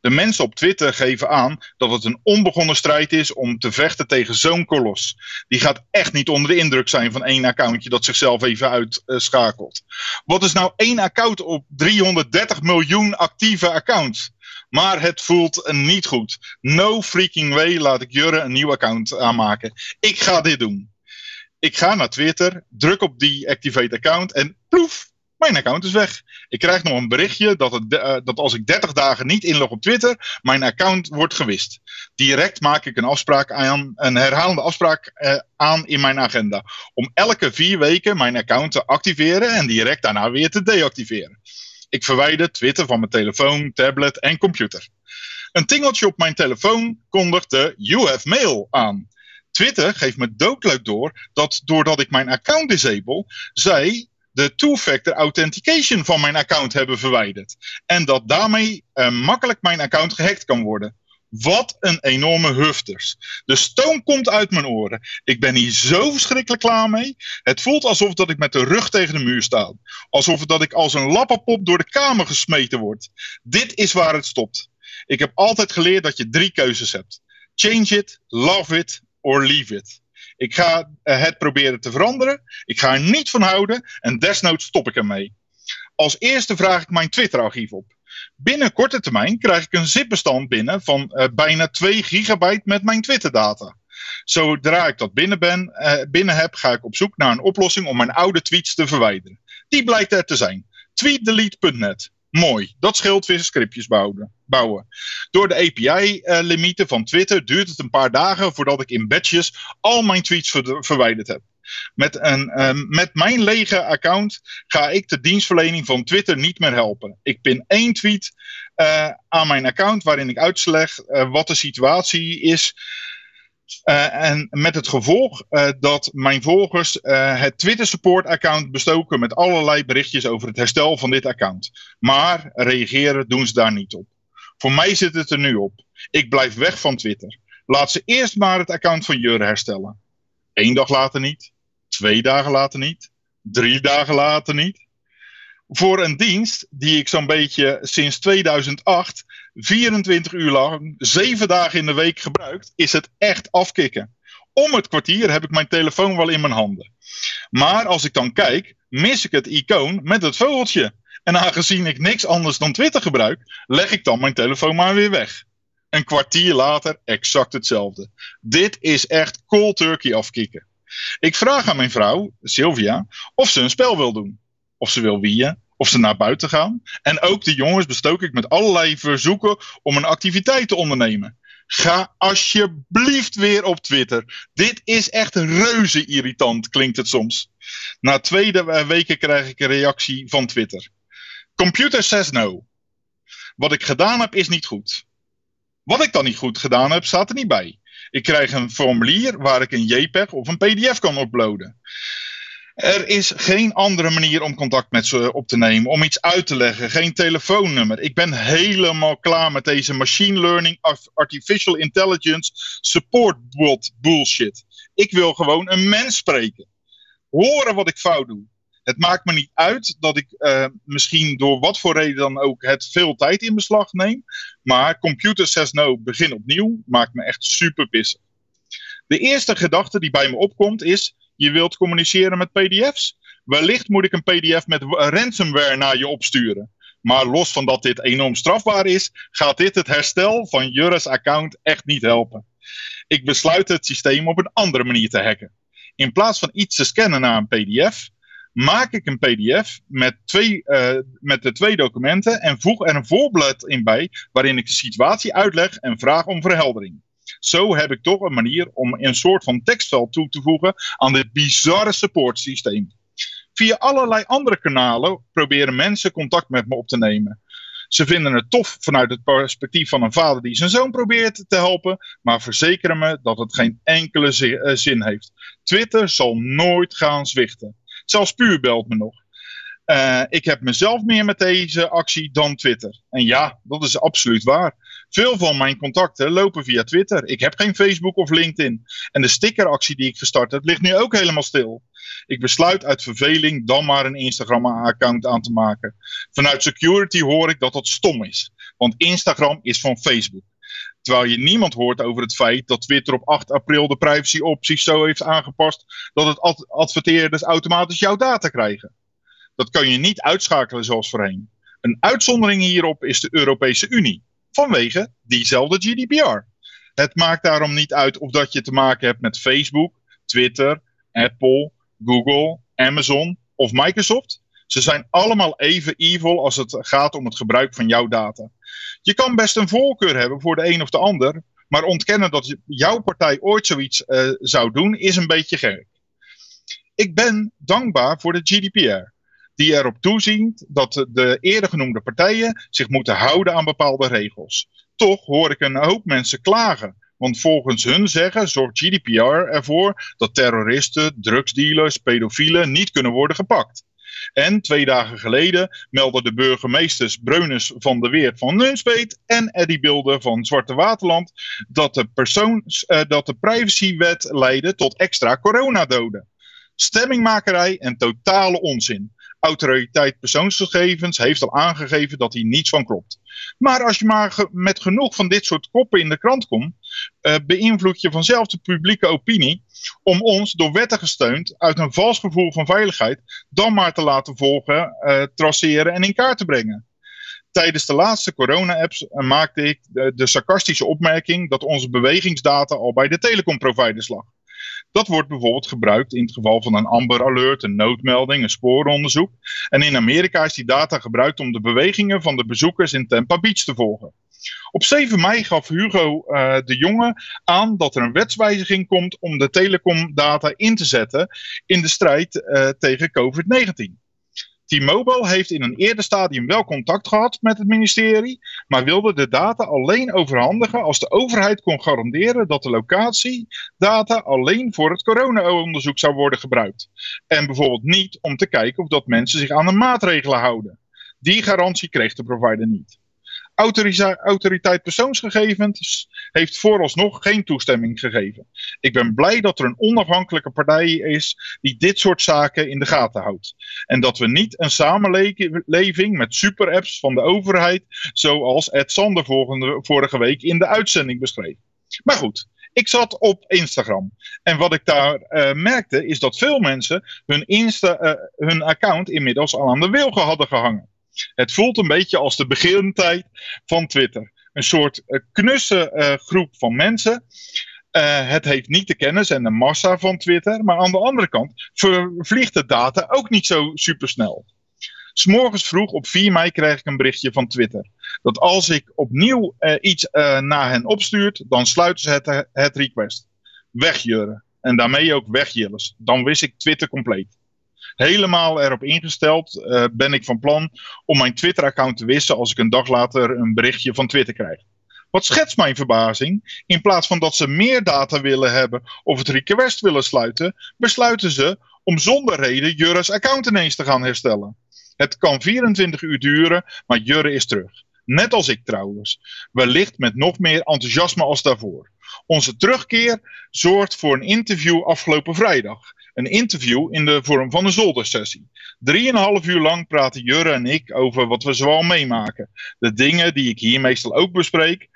De mensen op Twitter geven aan dat het een onbegonnen strijd is om te vechten tegen zo'n kolos. Die gaat echt niet onder de indruk zijn van één accountje dat zichzelf even uitschakelt. Wat is nou één account op 330 miljoen actieve accounts? Maar het voelt niet goed. No freaking way laat ik Jurre een nieuw account aanmaken. Ik ga dit doen. Ik ga naar Twitter, druk op die activate account en ploef, Mijn account is weg. Ik krijg nog een berichtje dat, eh, dat als ik 30 dagen niet inlog op Twitter, mijn account wordt gewist. Direct maak ik een afspraak aan, een herhalende afspraak eh, aan in mijn agenda. Om elke vier weken mijn account te activeren en direct daarna weer te deactiveren. Ik verwijder Twitter van mijn telefoon, tablet en computer. Een tingeltje op mijn telefoon kondigt de You have mail aan. Twitter geeft me doodleuk door dat doordat ik mijn account disable, zij de two-factor authentication van mijn account hebben verwijderd. En dat daarmee uh, makkelijk mijn account gehackt kan worden. Wat een enorme hufters. De stoom komt uit mijn oren. Ik ben hier zo verschrikkelijk klaar mee. Het voelt alsof dat ik met de rug tegen de muur sta. Alsof dat ik als een lappenpop door de kamer gesmeten word. Dit is waar het stopt. Ik heb altijd geleerd dat je drie keuzes hebt. Change it, love it or leave it. Ik ga eh, het proberen te veranderen. Ik ga er niet van houden. En desnoods stop ik ermee. Als eerste vraag ik mijn Twitter-archief op. Binnen korte termijn krijg ik een zipbestand binnen van uh, bijna 2 gigabyte met mijn Twitter-data. Zodra ik dat binnen, ben, uh, binnen heb, ga ik op zoek naar een oplossing om mijn oude tweets te verwijderen. Die blijkt er te zijn. Tweetdelete.net. Mooi, dat scheelt weer scriptjes bouwen. bouwen. Door de API-limieten van Twitter duurt het een paar dagen voordat ik in batches al mijn tweets ver verwijderd heb. Met, een, um, met mijn lege account ga ik de dienstverlening van Twitter niet meer helpen. Ik pin één tweet uh, aan mijn account waarin ik uitleg uh, wat de situatie is. Uh, en met het gevolg uh, dat mijn volgers uh, het Twitter support account bestoken met allerlei berichtjes over het herstel van dit account. Maar reageren doen ze daar niet op. Voor mij zit het er nu op. Ik blijf weg van Twitter. Laat ze eerst maar het account van Jure herstellen. Eén dag later niet. Twee dagen later niet. Drie dagen later niet voor een dienst die ik zo'n beetje sinds 2008 24 uur lang, 7 dagen in de week gebruikt, is het echt afkicken. Om het kwartier heb ik mijn telefoon wel in mijn handen. Maar als ik dan kijk, mis ik het icoon met het vogeltje. En aangezien ik niks anders dan Twitter gebruik, leg ik dan mijn telefoon maar weer weg. Een kwartier later exact hetzelfde. Dit is echt cold turkey afkicken. Ik vraag aan mijn vrouw, Sylvia, of ze een spel wil doen of ze wil wieën, of ze naar buiten gaan. En ook de jongens bestook ik met allerlei verzoeken om een activiteit te ondernemen. Ga alsjeblieft weer op Twitter. Dit is echt reuze irritant, klinkt het soms. Na twee weken krijg ik een reactie van Twitter. Computer says no. Wat ik gedaan heb is niet goed. Wat ik dan niet goed gedaan heb, staat er niet bij. Ik krijg een formulier waar ik een JPEG of een PDF kan uploaden. Er is geen andere manier om contact met ze op te nemen, om iets uit te leggen, geen telefoonnummer. Ik ben helemaal klaar met deze machine learning, artificial intelligence, support bot bullshit. Ik wil gewoon een mens spreken. Horen wat ik fout doe. Het maakt me niet uit dat ik uh, misschien door wat voor reden dan ook het veel tijd in beslag neem. Maar computer says no, begin opnieuw, maakt me echt super pissig. De eerste gedachte die bij me opkomt is, je wilt communiceren met PDF's? Wellicht moet ik een PDF met ransomware naar je opsturen. Maar los van dat dit enorm strafbaar is, gaat dit het herstel van Jurre's account echt niet helpen. Ik besluit het systeem op een andere manier te hacken. In plaats van iets te scannen naar een PDF, maak ik een PDF met, twee, uh, met de twee documenten en voeg er een voorblad in bij waarin ik de situatie uitleg en vraag om verheldering. Zo heb ik toch een manier om een soort van tekstveld toe te voegen aan dit bizarre supportsysteem. Via allerlei andere kanalen proberen mensen contact met me op te nemen. Ze vinden het tof vanuit het perspectief van een vader die zijn zoon probeert te helpen, maar verzekeren me dat het geen enkele eh, zin heeft. Twitter zal nooit gaan zwichten. Zelfs Puur belt me nog. Uh, ik heb mezelf meer met deze actie dan Twitter. En ja, dat is absoluut waar. Veel van mijn contacten lopen via Twitter. Ik heb geen Facebook of LinkedIn. En de stickeractie die ik gestart heb, ligt nu ook helemaal stil. Ik besluit uit verveling dan maar een Instagram-account aan te maken. Vanuit security hoor ik dat dat stom is. Want Instagram is van Facebook. Terwijl je niemand hoort over het feit dat Twitter op 8 april de privacyopties zo heeft aangepast dat het adverteerders automatisch jouw data krijgen. Dat kan je niet uitschakelen zoals voorheen. Een uitzondering hierop is de Europese Unie vanwege diezelfde GDPR. Het maakt daarom niet uit of dat je te maken hebt met Facebook, Twitter, Apple, Google, Amazon of Microsoft. Ze zijn allemaal even evil als het gaat om het gebruik van jouw data. Je kan best een voorkeur hebben voor de een of de ander, maar ontkennen dat jouw partij ooit zoiets uh, zou doen is een beetje gek. Ik ben dankbaar voor de GDPR, die erop toeziet dat de eerder genoemde partijen zich moeten houden aan bepaalde regels. Toch hoor ik een hoop mensen klagen want volgens hun zeggen zorgt GDPR ervoor dat terroristen, drugsdealers, pedofielen niet kunnen worden gepakt. En twee dagen geleden meldden de burgemeesters Breunus van de Weert van Nunspeet en Eddie Bilder van Zwarte Waterland dat de, persoons, uh, dat de privacywet leidde tot extra coronadoden. Stemmingmakerij en totale onzin. Autoriteit persoonsgegevens heeft al aangegeven dat hier niets van klopt. Maar als je maar met genoeg van dit soort koppen in de krant komt, uh, beïnvloed je vanzelf de publieke opinie om ons door wetten gesteund uit een vals gevoel van veiligheid dan maar te laten volgen, uh, traceren en in kaart te brengen. Tijdens de laatste corona-apps uh, maakte ik de, de sarcastische opmerking dat onze bewegingsdata al bij de telecomproviders lag. Dat wordt bijvoorbeeld gebruikt in het geval van een Amber Alert, een noodmelding, een sporenonderzoek. En in Amerika is die data gebruikt om de bewegingen van de bezoekers in Tampa Beach te volgen. Op 7 mei gaf Hugo uh, de Jonge aan dat er een wetswijziging komt om de telecomdata in te zetten in de strijd uh, tegen COVID-19. T-Mobile heeft in een eerder stadium wel contact gehad met het ministerie, maar wilde de data alleen overhandigen als de overheid kon garanderen dat de locatiedata alleen voor het corona-onderzoek zou worden gebruikt. En bijvoorbeeld niet om te kijken of dat mensen zich aan de maatregelen houden. Die garantie kreeg de provider niet. Autoriteit persoonsgegevens heeft vooralsnog geen toestemming gegeven. Ik ben blij dat er een onafhankelijke partij is die dit soort zaken in de gaten houdt. En dat we niet een samenleving met superapps van de overheid, zoals Ed Sander vorige week in de uitzending beschreef. Maar goed, ik zat op Instagram. En wat ik daar uh, merkte, is dat veel mensen hun, Insta, uh, hun account inmiddels al aan de wilgen hadden gehangen. Het voelt een beetje als de begintijd van Twitter. Een soort uh, knusse uh, groep van mensen. Uh, het heeft niet de kennis en de massa van Twitter. Maar aan de andere kant vervliegt de data ook niet zo supersnel. S'morgens vroeg op 4 mei krijg ik een berichtje van Twitter. Dat als ik opnieuw iets naar hen opstuurt, dan sluiten ze het, het request. Wegjurren. En daarmee ook wegjillers. Dan wist ik Twitter compleet helemaal erop ingesteld uh, ben ik van plan om mijn Twitter-account te wissen als ik een dag later een berichtje van Twitter krijg. Wat schetst mijn verbazing? In plaats van dat ze meer data willen hebben of het request willen sluiten, besluiten ze om zonder reden Jurre's account ineens te gaan herstellen. Het kan 24 uur duren, maar Jurre is terug. Net als ik trouwens. Wellicht met nog meer enthousiasme als daarvoor. Onze terugkeer zorgt voor een interview afgelopen vrijdag. Een interview in de vorm van een zoldersessie. Drieënhalf uur lang praten Jurre en ik over wat we zoal meemaken. De dingen die ik hier meestal ook bespreek.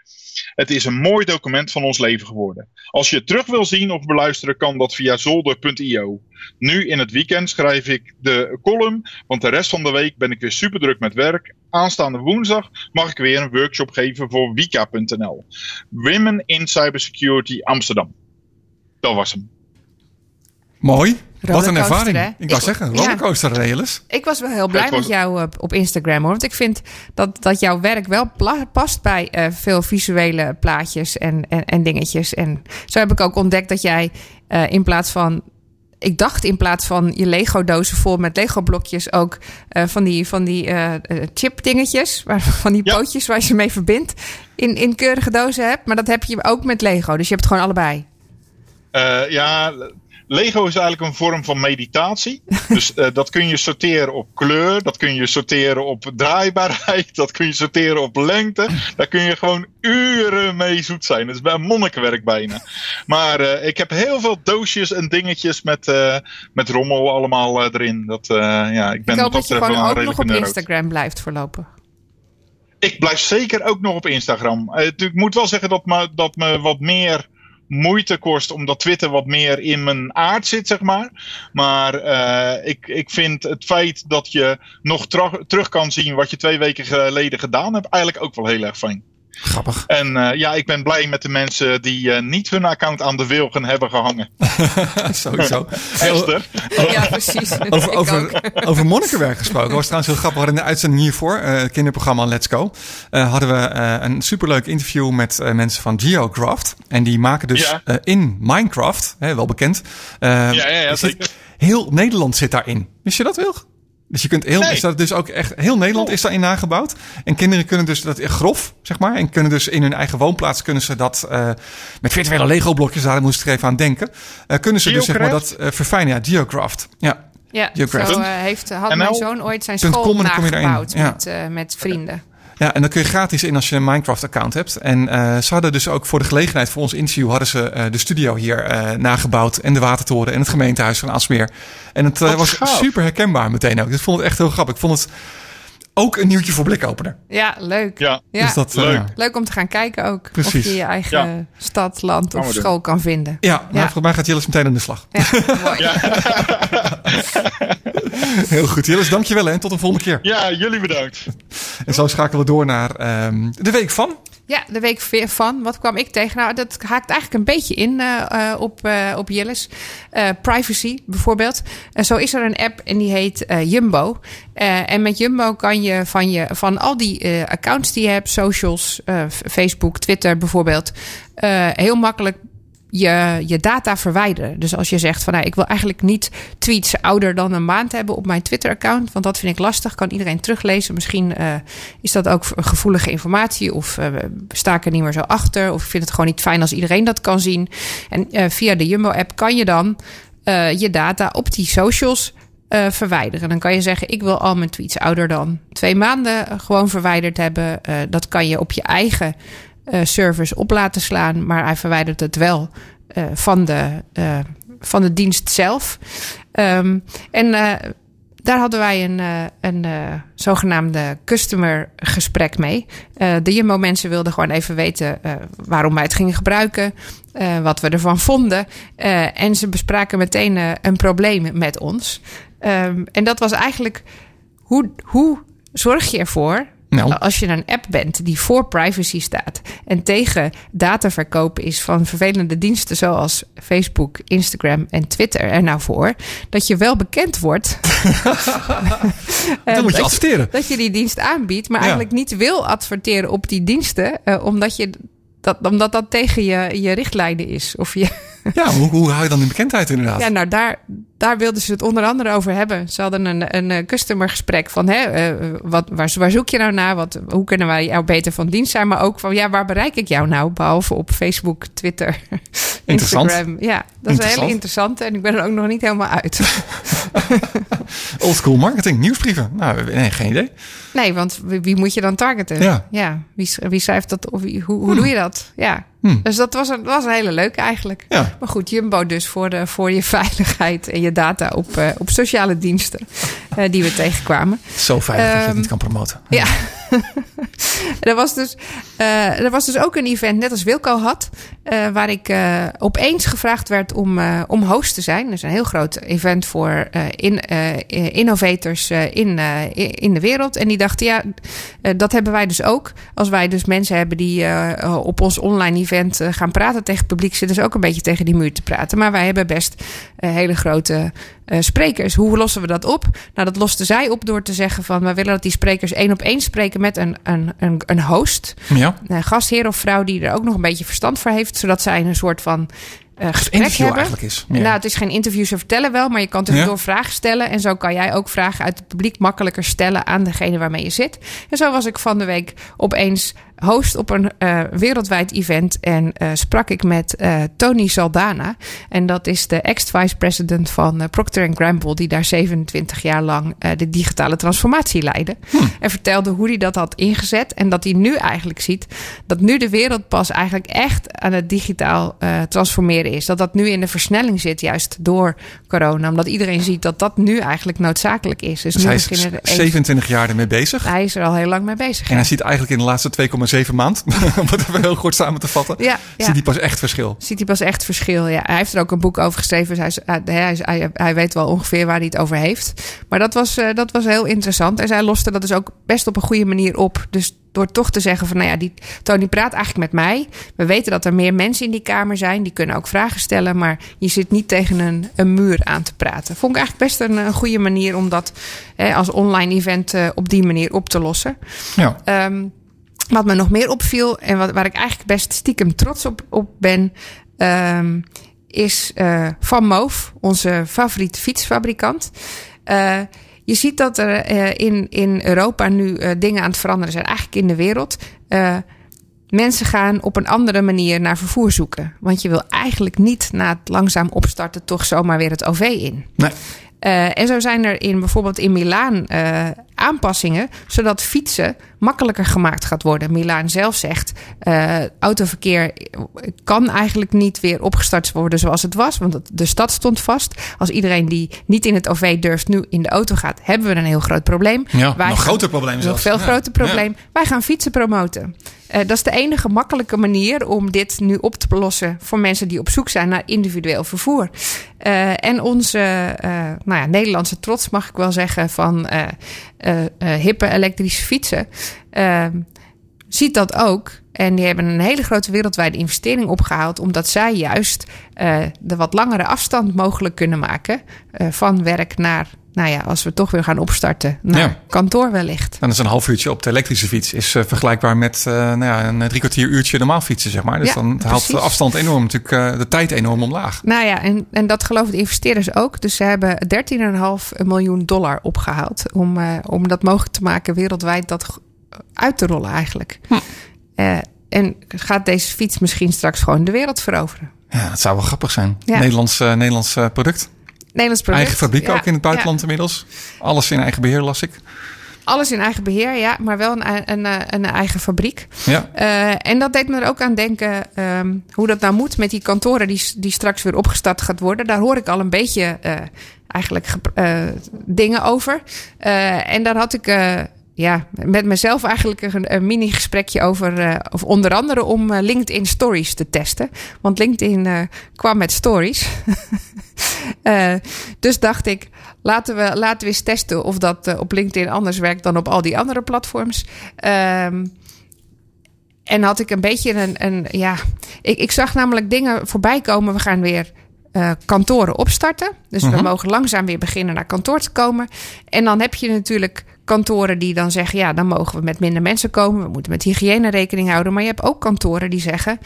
Het is een mooi document van ons leven geworden. Als je het terug wil zien of beluisteren, kan dat via zolder.io. Nu in het weekend schrijf ik de column, want de rest van de week ben ik weer super druk met werk. Aanstaande woensdag mag ik weer een workshop geven voor wika.nl. Women in Cybersecurity Amsterdam. Dat was hem. Mooi. Wat een ervaring. hè? Ik wou zeggen, ja. rollercoaster Relis. Ik was wel heel blij met jou op, op Instagram hoor. Want ik vind dat, dat jouw werk wel past bij eh, veel visuele plaatjes en, en, en dingetjes. En zo heb ik ook ontdekt dat jij eh, in plaats van. Ik dacht in plaats van je Lego-dozen vol met Lego-blokjes ook eh, van die, van die eh, eh, chip-dingetjes, waar- van die Ja. pootjes waar je ze mee verbindt, in, in keurige dozen hebt. Maar dat heb je ook met Lego. Dus je hebt het gewoon allebei. Eh, ja, Lego is eigenlijk een vorm van meditatie. Dus eh, dat kun je sorteren op kleur, dat kun je sorteren op draaibaarheid, dat kun je sorteren op lengte. Daar kun je gewoon uren mee zoet zijn. Het is bij monnikenwerk bijna. Maar eh, ik heb heel veel doosjes en dingetjes met, eh, met rommel allemaal erin. Dat, ja, ik ben ik hoop dat je gewoon ook nog op. Instagram blijft voorlopig. Ik blijf zeker ook nog op Instagram. Ik moet wel zeggen dat me, dat me wat meer moeite kost, omdat Twitter wat meer in mijn aard zit, zeg maar. Maar eh, ik, ik vind het feit dat je nog terug kan zien wat je twee weken geleden gedaan hebt, eigenlijk ook wel heel erg fijn. Grappig. En eh, ja, ik ben blij met de mensen die eh, niet hun account aan de wilgen hebben gehangen. Sowieso. Esther. Ja, precies. Over, over, over monnikenwerk gesproken. was trouwens heel grappig. We hadden in de uitzending hiervoor, eh, het kinderprogramma Let's Go, eh, hadden we eh, een superleuk interview met eh, mensen van GeoCraft. En die maken dus Ja. eh, in Minecraft, hè, wel bekend. Ja, ja, ja, zit- zeker. heel Nederland zit daarin. Wist je dat, Wilg? Dus je kunt heel, Nee. is dat dus ook echt, heel Nederland is daarin nagebouwd. En kinderen kunnen dus dat grof, zeg maar. En kunnen dus in hun eigen woonplaats kunnen ze dat eh, met virtuele Lego blokjes, daar moest ik er even aan denken. eh, kunnen ze dus zeg maar dat eh, verfijnen. Ja, Geocraft. Ja. Ja, Geocraft. zo eh, heeft, had mijn zoon ooit zijn school nagebouwd Ja. met, eh, met vrienden. Ja, en dan kun je gratis in als je een Minecraft-account hebt. En eh, ze hadden dus ook voor de gelegenheid voor ons interview... hadden ze eh, de studio hier eh, nagebouwd. En de watertoren en het gemeentehuis van Aalsmeer. En het was gaaf. super herkenbaar meteen ook. Ik vond het echt heel grappig. Ik vond het ook een nieuwtje voor blikopener. Ja, leuk. Ja, Ja. Dus dat, eh, Leuk. Leuk om te gaan kijken ook. Precies. Of je je eigen Ja. stad, land of doen. school kan vinden. Ja, nou, Ja. volgens mij gaat Jillis meteen aan de slag. Ja, mooi. Heel goed, Jillis, dankjewel hè, en tot een volgende keer. ja, jullie bedankt. En zo schakelen we door naar ehm, de week van. Ja, de week van. Wat kwam ik tegen? Nou, dat haakt eigenlijk een beetje in eh, eh, op, eh op Jillis. Privacy bijvoorbeeld. En zo is er een app en die heet Jumbo. En met Jumbo kan je van, je, van al die accounts die je hebt, socials, Facebook, Twitter bijvoorbeeld, heel makkelijk je, je data verwijderen. Dus als je zegt van nou, ik wil eigenlijk niet tweets ouder dan een maand hebben op mijn Twitter-account, want dat vind ik lastig, kan iedereen teruglezen. Misschien eh, is dat ook gevoelige informatie of eh, sta ik er niet meer zo achter of ik vind het gewoon niet fijn als iedereen dat kan zien. En eh, via de Jumbo-app kan je dan je data op die socials verwijderen. Dan kan je zeggen: Ik wil al mijn tweets ouder dan twee maanden gewoon verwijderd hebben. Dat kan je op je eigen eh, servers op laten slaan, maar hij verwijdert het wel eh, van, de, eh, van de dienst zelf. Ehm, en daar hadden wij een, een zogenaamde customer gesprek mee. De Jumbo mensen wilden gewoon even weten waarom wij het gingen gebruiken, wat we ervan vonden. En ze bespraken meteen een probleem met ons. Ehm, en dat was eigenlijk hoe, hoe zorg je ervoor Nou. als je een app bent die voor privacy staat en tegen dataverkoop is van vervelende diensten zoals Facebook, Instagram en Twitter er nou voor, dat je wel bekend wordt. Eh, Dan moet je dat adverteren. Dat je die dienst aanbiedt, maar Ja. eigenlijk niet wil adverteren op die diensten, eh, omdat, je, dat, omdat dat tegen je, je richtlijnen is. Of je, Ja, hoe, hoe hou je dan die bekendheid inderdaad? ja, nou daar, daar wilden ze het onder andere over hebben. Ze hadden een, een eh, customergesprek van, hè, eh, wat, waar, waar zoek je nou naar? Wat, hoe kunnen wij jou beter van dienst zijn? Maar ook van, ja, waar bereik ik jou nou? Behalve op Facebook, Twitter, Interessant. Instagram. Ja, dat is een hele interessante en ik ben er ook nog niet helemaal uit. Oldschool marketing, nieuwsbrieven. Nou, nee, geen idee. Nee, want wie, wie moet je dan targeten? Ja. wie, sch- wie schrijft dat? Of wie, hoe, hoe doe je dat? Ja. Hmm. Dus dat was een, was een hele leuke eigenlijk. Ja. Maar goed, Jumbo dus voor, de, voor je veiligheid en je data op, eh, op sociale diensten eh, die we tegenkwamen. Zo veilig dat je het Ehm, niet kan promoten. Ja. er, was dus, eh, er was dus ook een event, net als Wilco had, eh, waar ik eh, opeens gevraagd werd om, om host te zijn. Dat is een heel groot event voor in, innovators in, in de wereld. En die dachten, ja, dat hebben wij dus ook. Als wij dus mensen hebben die op ons online event gaan praten tegen het publiek, zitten ze ook een beetje tegen die muur te praten. Maar wij hebben best hele grote sprekers. Hoe lossen we dat op? Nou, dat losten zij op door te zeggen van... we willen dat die sprekers één op één spreken met een, een, een, een host. Ja. Een gastheer of vrouw die er ook nog een beetje verstand voor heeft... zodat zij een soort van eh gesprek interview hebben. eigenlijk is. Ja. Nou, het is geen interview, ze vertellen wel... maar je kan tussendoor Ja. vragen stellen... en zo kan jij ook vragen uit het publiek makkelijker stellen... aan degene waarmee je zit. En zo was ik van de week opeens host op een eh, wereldwijd event... en eh, sprak ik met eh, Tony Saldana. En dat is de ex-vice-president van Procter Gamble... die daar 27 jaar lang de digitale transformatie leidde. En vertelde hoe hij dat had ingezet... en dat hij nu eigenlijk ziet... dat nu de wereld pas eigenlijk echt aan het digitaal transformeren is. Dat dat nu in de versnelling zit, juist door corona. Omdat iedereen ziet dat dat nu eigenlijk noodzakelijk is. Dus, Dus nu hij is er eens- 27 jaar ermee bezig. hij is er al heel lang mee bezig. En ja. hij ziet eigenlijk in de laatste 2,7 maand, om het even heel kort samen te vatten, Ja, ja. ziet hij pas echt verschil. ziet hij pas echt verschil. Ja, hij heeft er ook een boek over geschreven. Dus hij, is- hij, hij, is- hij, hij weet wel ongeveer waar hij het over heeft. Maar dat was, eh, dat was heel interessant. En zij loste dat dus ook best op een goede manier op. Dus door toch te zeggen van, nou ja, die Tony praat eigenlijk met mij. We weten dat er meer mensen in die kamer zijn. Die kunnen ook vragen stellen, maar je zit niet tegen een, een muur aan te praten. Vond ik eigenlijk best een, een goede manier om dat hè, als online event eh, op die manier op te lossen. Ja. Ehm, wat me nog meer opviel en wat, waar ik eigenlijk best stiekem trots op, op ben, ehm, is eh, Van Moof, onze favoriete fietsfabrikant. Eh, je ziet dat er eh, in, in Europa nu eh, dingen aan het veranderen zijn, eigenlijk in de wereld. Eh, mensen gaan op een andere manier naar vervoer zoeken. Want je wil eigenlijk niet na het langzaam opstarten toch zomaar weer het OV in. Nee. En zo zijn er in bijvoorbeeld in Milaan aanpassingen, zodat fietsen makkelijker gemaakt gaat worden. Milaan zelf zegt, eh, autoverkeer kan eigenlijk niet weer opgestart worden zoals het was, want de stad stond vast. Als iedereen die niet in het OV durft nu in de auto gaat, hebben we een heel groot probleem. Ja, nog groter probleem Nog zelfs. veel Ja. groter probleem. Wij gaan fietsen promoten. Eh, dat is de enige makkelijke manier om dit nu op te lossen voor mensen die op zoek zijn naar individueel vervoer. Eh, en onze nou ja, Nederlandse trots, mag ik wel zeggen, van hippe elektrische fietsen, eh, ziet dat ook. En die hebben een hele grote wereldwijde investering opgehaald, omdat zij juist eh, de wat langere afstand mogelijk kunnen maken eh, van werk naar, nou ja, als we toch weer gaan opstarten, naar Ja. kantoor wellicht. Dan is een half uurtje op de elektrische fiets is eh, vergelijkbaar met eh, nou ja, een drie kwartier uurtje normaal fietsen, zeg maar. Dus Ja, dan haalt de precies. afstand enorm, natuurlijk eh, de tijd enorm omlaag. Nou ja, en, en dat geloven de investeerders ook. Dus ze hebben 13,5 miljoen dollar opgehaald om, om dat mogelijk te maken wereldwijd dat uit te rollen eigenlijk. Hm. En gaat deze fiets misschien straks gewoon de wereld veroveren? Ja, dat zou wel grappig zijn. Nederlands, Nederlands product. Nederlands product. Eigen fabriek Ja, ook in het buitenland inmiddels. Alles in eigen beheer las ik. Alles in eigen beheer, ja, maar wel een, een, een, een eigen fabriek. Ja. Eh, en dat deed me er ook aan denken ehm, hoe dat nou moet met die kantoren die, die straks weer opgestart gaat worden. Daar hoor ik al een beetje eh, eigenlijk eh, dingen over. Eh, en daar had ik eh, ja, met mezelf eigenlijk een, een mini-gesprekje over, eh, of onder andere om eh, LinkedIn Stories te testen. Want LinkedIn eh, kwam met stories. Dus dacht ik, laten we, laten we eens testen of dat op LinkedIn anders werkt dan op al die andere platforms. Ehm, en had ik een beetje een. een ja, ik, ik zag namelijk dingen voorbij komen. We gaan weer eh, kantoren opstarten. Dus we Mhm. mogen langzaam weer beginnen naar kantoor te komen. En dan heb je natuurlijk kantoren die dan zeggen: ja, dan mogen we met minder mensen komen. We moeten met hygiëne rekening houden. Maar je hebt ook kantoren die zeggen.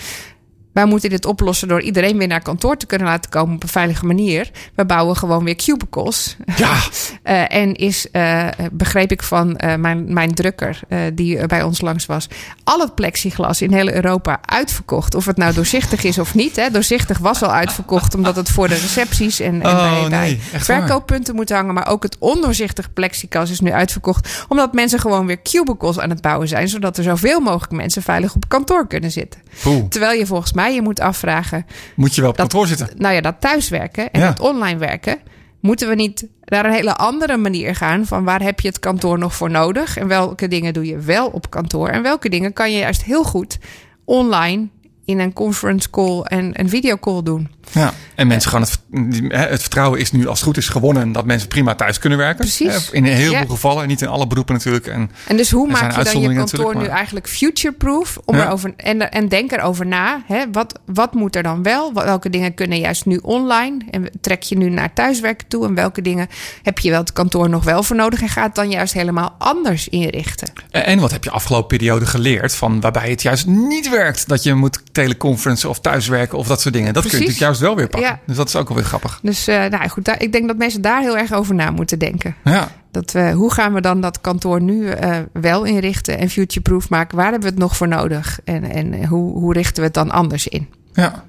Wij moeten dit oplossen door iedereen weer naar kantoor te kunnen laten komen op een veilige manier. We bouwen gewoon weer cubicles. Ja, Eh, en is, eh, begreep ik van eh, mijn, mijn drukker die bij ons langs was, al het plexiglas in heel Europa uitverkocht. Of het nou doorzichtig is of niet. Hè. Doorzichtig was al uitverkocht omdat het voor de recepties en, en Oh, bij, nee, verkooppunten moet hangen. Maar ook het ondoorzichtig plexiglas is nu uitverkocht. Omdat mensen gewoon weer cubicles aan het bouwen zijn. Zodat er zoveel mogelijk mensen veilig op kantoor kunnen zitten. Terwijl je volgens mij je moet afvragen moet je wel op Dat- kantoor zitten. nou ja, dat thuiswerken en Ja. het online werken. Moeten we niet naar een hele andere manier gaan van waar heb je het kantoor nog voor nodig? En welke dingen doe je wel op kantoor? En welke dingen kan je juist heel goed online in een conference call en een videocall doen? Ja. En mensen gaan het, het vertrouwen is nu als het goed is gewonnen dat mensen prima thuis kunnen werken. Precies. In een heleboel Ja. gevallen, niet in alle beroepen natuurlijk. En En dus hoe maak je dan je kantoor nu eigenlijk future-proof? Om Ja. erover, en, en denk erover na. Hè? Wat, wat moet er dan wel? Welke dingen kunnen juist nu online? En trek je nu naar thuiswerken toe? En welke dingen heb je wel het kantoor nog wel voor nodig? En gaat het dan juist helemaal anders inrichten? En wat heb je afgelopen periode geleerd van waarbij het juist niet werkt dat je moet teleconferencen of thuiswerken of dat soort dingen? Dat kun je Precies. natuurlijk juist wel weer pakken. Ja. Dus dat is ook alweer grappig. Dus eh, nou goed, daar, ik denk dat mensen daar heel erg over na moeten denken. Ja. Dat we, hoe gaan we dan dat kantoor nu eh, wel inrichten en future-proof maken? Waar hebben we het nog voor nodig? En, en hoe, hoe richten we het dan anders in? ja.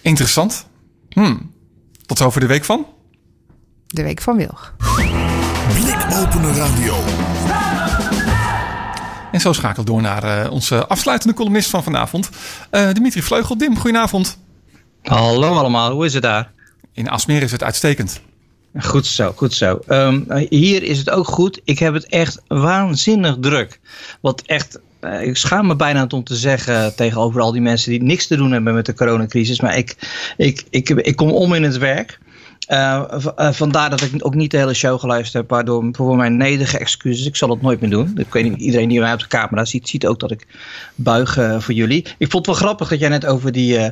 Interessant. Hmm. Tot zover de week van. De week van Wilg. Blikopener Radio. En zo schakelen we door naar eh, onze afsluitende columnist van vanavond. Eh, Dimitri Vleugel. Dim, goedenavond. Hallo allemaal, hoe is het daar? In Asmeer is het uitstekend. Goed zo, goed zo. Ehm, hier is het ook goed. Ik heb het echt waanzinnig druk. Wat echt, eh, ik schaam me bijna om te zeggen tegenover al die mensen die niks te doen hebben met de coronacrisis. Maar ik, ik, ik, ik kom om in het werk. Eh, eh, vandaar dat ik ook niet de hele show geluisterd heb, waardoor voor mijn nederige excuses. Ik zal het nooit meer doen. Ik weet niet, iedereen die mij op de camera ziet, ziet ook dat ik buig eh, voor jullie. Ik vond het wel grappig dat jij net over die, eh,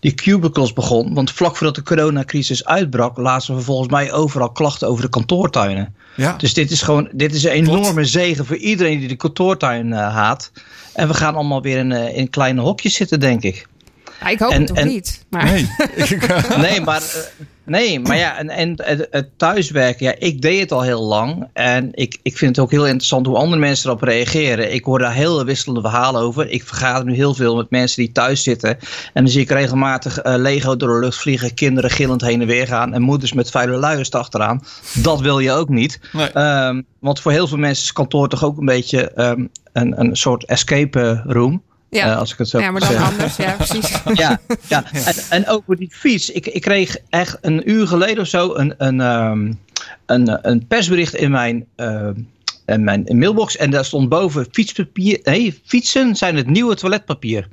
die cubicles begon. Want vlak voordat de coronacrisis uitbrak, lazen we volgens mij overal klachten over de kantoortuinen. Ja. Dus dit is gewoon dit is een enorme zegen voor iedereen die de kantoortuin eh, haat. En we gaan allemaal weer in, eh, in kleine hokjes zitten, denk ik. Ja, ik hoop En- het toch en- niet. Maar Nee. Ik, Nee, maar, eh, nee, maar ja, en, en het, het thuiswerken, ja, ik deed het al heel lang. En ik, ik vind het ook heel interessant hoe andere mensen erop reageren. Ik hoor daar heel wisselende verhalen over. Ik vergader nu heel veel met mensen die thuis zitten. En dan zie ik regelmatig eh, Lego door de lucht vliegen, kinderen gillend heen en weer gaan. En moeders met vuile luiers achteraan. Dat wil je ook niet. Nee. Ehm, want voor heel veel mensen is kantoor toch ook een beetje ehm, een, een soort escape eh, room. Ja. eh, als ik het zo ja, maar dan zeggen. anders. Ja, precies. Ja, ja. En, en over die fiets. Ik, ik kreeg echt een uur geleden of zo een, een, ehm, een, een persbericht in mijn, ehm, in mijn mailbox. En daar stond boven fietspapier. Nee, fietsen zijn het nieuwe toiletpapier.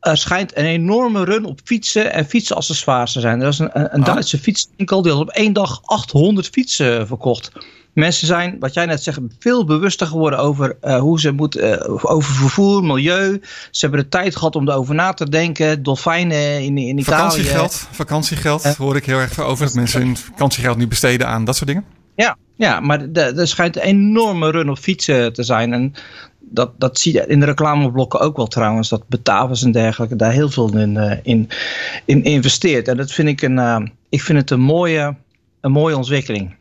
Er schijnt een enorme run op fietsen en fietsaccessoires te zijn. Er is een, een, Oh. Duitse fietswinkel die had op één dag 800 fietsen verkocht. Mensen zijn, wat jij net zegt, veel bewuster geworden over eh, hoe ze moeten, eh, over vervoer, milieu. Ze hebben de tijd gehad om erover na te denken. Dolfijnen in, in Italië. vakantiegeld, vakantiegeld Eh. hoor ik heel erg over. Dat mensen hun vakantiegeld nu besteden aan dat soort dingen. Ja, ja maar er schijnt een enorme run op fietsen te zijn. En dat, dat zie je in de reclameblokken ook wel trouwens. Dat Batavus en dergelijke daar heel veel in, eh, in, in investeert. En dat vind ik een, eh, ik vind het een mooie, een mooie ontwikkeling.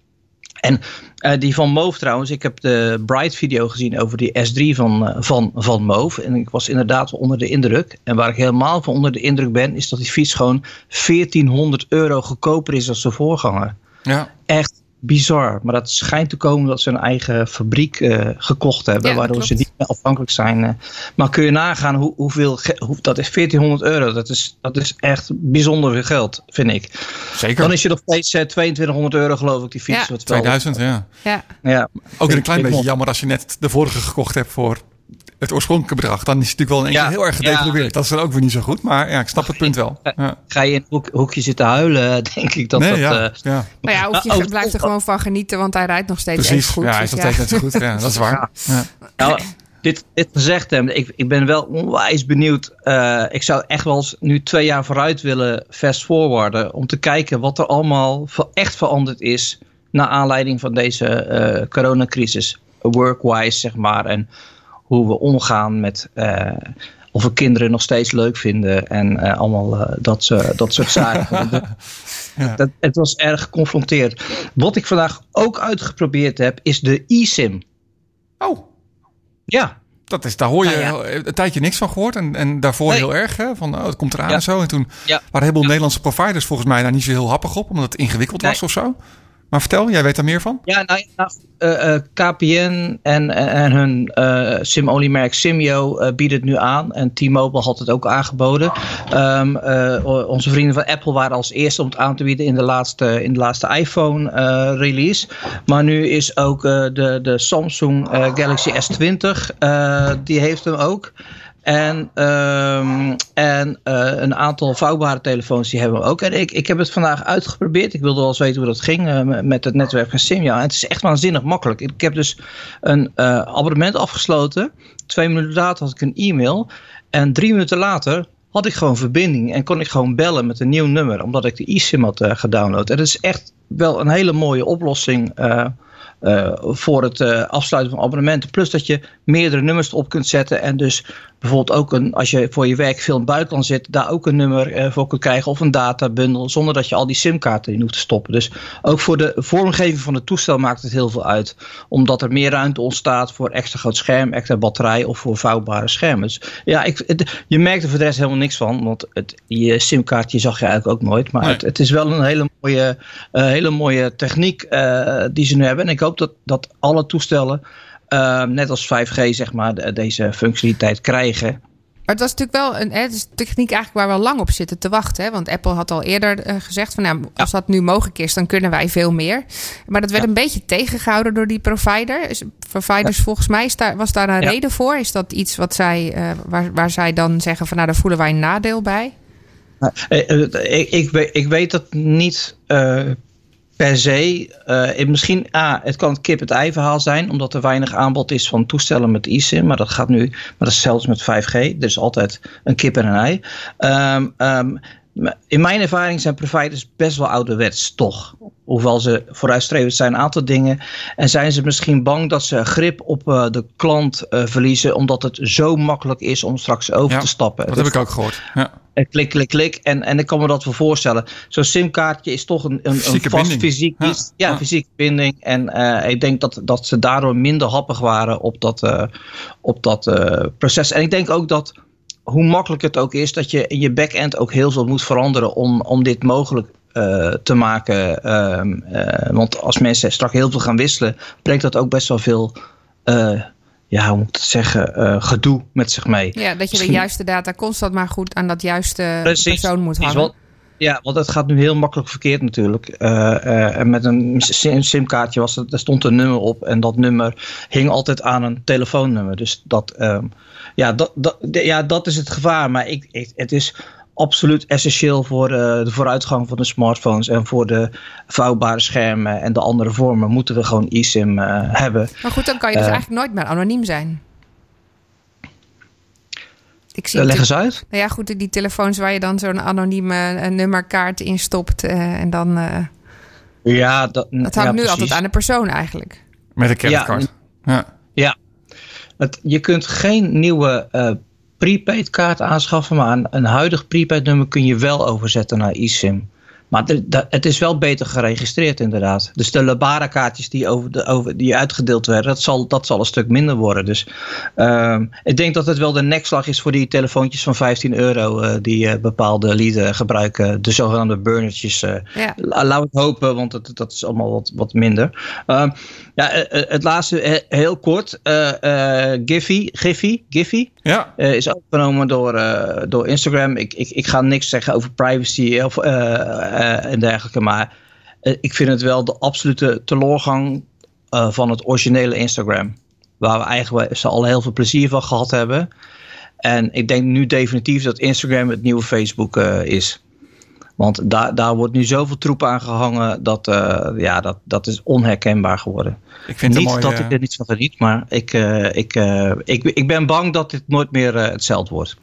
En eh, die van Move trouwens, ik heb de Bright video gezien over die S3 van, van, van Move. En ik was inderdaad wel onder de indruk. En waar ik helemaal van onder de indruk ben, is dat die fiets gewoon 1400 euro goedkoper is dan zijn voorganger Ja. echt bizar. Maar dat schijnt te komen dat ze een eigen fabriek eh, gekocht hebben. Ja, waardoor ze niet meer afhankelijk zijn. eh. maar kun je nagaan hoe, hoeveel. Hoe, dat is 1400 euro. Dat is, dat is echt bijzonder veel geld, vind ik. Zeker. Dan is je nog steeds eh, 2200 euro, geloof ik, die fiets. Ja. wat wel- 2000, ja. Ja. Ja, Ook een klein beetje jammer als je net de vorige gekocht hebt voor het oorspronkelijke bedrag. Dan is het natuurlijk wel in één Ja, keer heel erg gedevalueerd. Dat is dan ook weer niet zo goed. Maar ja, ik snap het punt wel. Ja. Ga je in een hoek- hoekje zitten huilen, denk ik dat Nee, dat. ja. eh, ja. Maar ja, of je Oh, blijft er gewoon van genieten, want hij rijdt nog steeds Precies. even goed. ja, hij dus is nog steeds net zo goed. Ja, dat is waar. Ja. Nou, dit, dit gezegd hebben, ik, ik ben wel onwijs benieuwd. Eh, ik zou echt wel eens nu twee jaar vooruit willen fast forwarden. Om te kijken wat er allemaal echt veranderd is. Naar aanleiding van deze eh, coronacrisis. Workwise, zeg maar. En hoe we omgaan met. eh, of we kinderen nog steeds leuk vinden. En eh, allemaal eh, dat, soort- dat soort zaken. Ja. dat, het was erg geconfronteerd. Wat ik vandaag ook uitgeprobeerd heb, is de eSIM. Oh, Ja, dat is, daar hoor je Nou een tijdje niks van gehoord. En, en daarvoor Nee. heel erg. Hè, van, oh, het komt eraan Ja. en zo. En toen Ja. waren heleboel Nederlandse providers volgens mij daar niet zo heel happig op. Omdat het ingewikkeld was of zo. Maar vertel, jij weet daar meer van? Ja, nou, nou, eh, eh, KPN en, en hun eh, sim-only merk Simio eh, bieden het nu aan. En T-Mobile had het ook aangeboden. Ehm, eh, onze vrienden van Apple waren als eerste om het aan te bieden in de laatste, in de laatste iPhone eh, release. Maar nu is ook de, de Samsung Galaxy S20, eh, die heeft hem ook. En, ehm, en eh, een aantal vouwbare telefoons die hebben we ook. En ik, ik heb het vandaag uitgeprobeerd. Ik wilde wel eens weten hoe dat ging eh, met- het netwerk van Simja. En het is echt waanzinnig makkelijk. Ik heb dus een eh, abonnement afgesloten. Twee minuten later had ik een e-mail. En drie minuten later had ik gewoon verbinding. En kon ik gewoon bellen met een nieuw nummer. Omdat ik de eSIM had gedownload. En dat is echt wel een hele mooie oplossing... eh, voor het eh, afsluiten van abonnementen. Plus dat je meerdere nummers op kunt zetten. En dus bijvoorbeeld ook een, als je voor je werk veel in het buitenland zit, daar ook een nummer eh, voor kunt krijgen. Of een databundel. Zonder dat je al die simkaarten in hoeft te stoppen. Dus ook voor de vormgeving van het toestel maakt het heel veel uit. Omdat er meer ruimte ontstaat voor extra groot scherm, extra batterij of voor vouwbare schermen. Dus ja, ik, het- je merkt er voor de rest helemaal niks van. Want het, je simkaartje zag je eigenlijk ook nooit. Maar Nee. het, het is wel een hele mooie, hele mooie techniek die ze nu hebben. En ik hoop dat, dat alle toestellen, eh, net als 5G, zeg maar, de- deze functionaliteit krijgen. Maar het was natuurlijk wel een hè, het is techniek eigenlijk waar we al lang op zitten te wachten. Hè? Want Apple had al eerder eh, gezegd van nou, als dat nu mogelijk is, dan kunnen wij veel meer. Maar dat werd een beetje tegengehouden door die provider. Is- Providers volgens mij daar, was daar een Ja. reden voor. Is dat iets wat zij, eh, waar, waar zij dan zeggen van nou, daar voelen wij een nadeel bij? Eh, eh, ik, ik, weet, ik weet dat niet per se. eh, misschien, ah, het kan het kip-het-ei verhaal zijn, omdat er weinig aanbod is van toestellen met eSIM. Maar dat gaat nu, maar dat is zelfs met 5G. Er is altijd een kip en een ei. Maar in mijn ervaring zijn providers best wel ouderwets, toch. Hoewel ze vooruitstrevend zijn, een aantal dingen. En zijn ze misschien bang dat ze grip op eh, de klant eh, verliezen, omdat het zo makkelijk is om straks over Ja, te stappen. Dat heb ik ook gehoord. Ja. en klik, klik, klik. En, en ik kan me dat wel voorstellen. Zo'n simkaartje is toch een, een, een vast binding. fysiek Ja. Ja, ja. fysieke binding. En eh, ik denk dat, dat ze daardoor minder happig waren op dat, eh, op dat eh, proces. En ik denk ook dat, hoe makkelijk het ook is, dat je in je backend ook heel veel moet veranderen om, om dit mogelijk eh, te maken. Ehm, eh, want als mensen straks heel veel gaan wisselen, brengt dat ook best wel veel. eh, ja, hoe moet ik het zeggen? gedoe met zich mee. Ja, dat je de juiste data constant maar goed aan dat juiste Precies. persoon moet hangen. wel- ja, want het gaat nu heel makkelijk verkeerd natuurlijk. En met een sim- simkaartje was het, er stond een nummer op en dat nummer hing altijd aan een telefoonnummer. Dus dat, ehm, ja, dat, dat, ja, dat is het gevaar. Maar ik, ik, het is absoluut essentieel voor eh, de vooruitgang van de smartphones en voor de vouwbare schermen en de andere vormen moeten we gewoon eSIM eh, hebben. Maar goed, dan kan je dus Eh. eigenlijk nooit meer anoniem zijn. Ik zie leg natuurlijk- eens uit. Nou ja, goed, die telefoons waar je dan zo'n anonieme nummerkaart in stopt. eh, en dan. eh, Ja, dat, dat hangt ja, nu precies. altijd aan de persoon eigenlijk. Met een creditcard. Ja. Ja, je kunt geen nieuwe eh, prepaid kaart aanschaffen, maar een, een huidig prepaid nummer kun je wel overzetten naar eSIM. Maar het is wel beter geregistreerd inderdaad. Dus de Lebara kaartjes die, over de, over, die uitgedeeld werden, dat zal, dat zal een stuk minder worden. Dus ehm, ik denk dat het wel de nekslag is voor die telefoontjes van 15 euro eh, die eh, bepaalde lieden gebruiken. De zogenaamde burnertjes. eh, Ja. La- Laat ik hopen, want dat, dat is allemaal wat, wat minder. Ehm, ja, het laatste heel kort. eh eh Giphy, Giphy, Giphy Ja. eh, is opgenomen door, eh, door Instagram. Ik, ik, ik ga niks zeggen over privacy of, en dergelijke. Maar eh, ik vind het wel de absolute teleurgang eh, van het originele Instagram. Waar we eigenlijk ze al heel veel plezier van gehad hebben. En ik denk nu definitief dat Instagram het nieuwe Facebook eh, is. Want daar, daar wordt nu zoveel troep aan gehangen. Dat, eh, ja, dat, dat is onherkenbaar geworden. Ik vind niet dat eh, ik er niet van geniet, maar ik, eh, ik, eh, ik, ik ben bang dat dit nooit meer eh, hetzelfde wordt.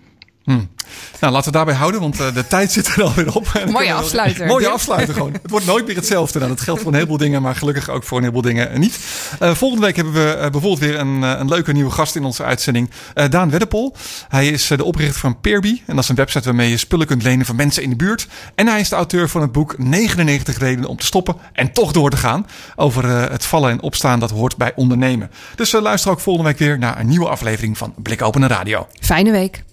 Nou, laten we daarbij houden, want eh, de tijd zit er alweer op. We- afsluiter. Mooie afsluiter gewoon. Het wordt nooit meer hetzelfde. Nou, dat geldt voor een heleboel dingen, maar gelukkig ook voor een heleboel dingen niet. Eh, volgende week hebben we eh, bijvoorbeeld weer een, een leuke nieuwe gast in onze uitzending. Daan Weddepol. Hij is de oprichter van Peerby. En dat is een website waarmee je spullen kunt lenen van mensen in de buurt. En hij is de auteur van het boek 99 redenen om te stoppen en toch door te gaan. Over het vallen en opstaan dat hoort bij ondernemen. Dus luister ook volgende week weer naar een nieuwe aflevering van Blik Open Radio. Fijne week.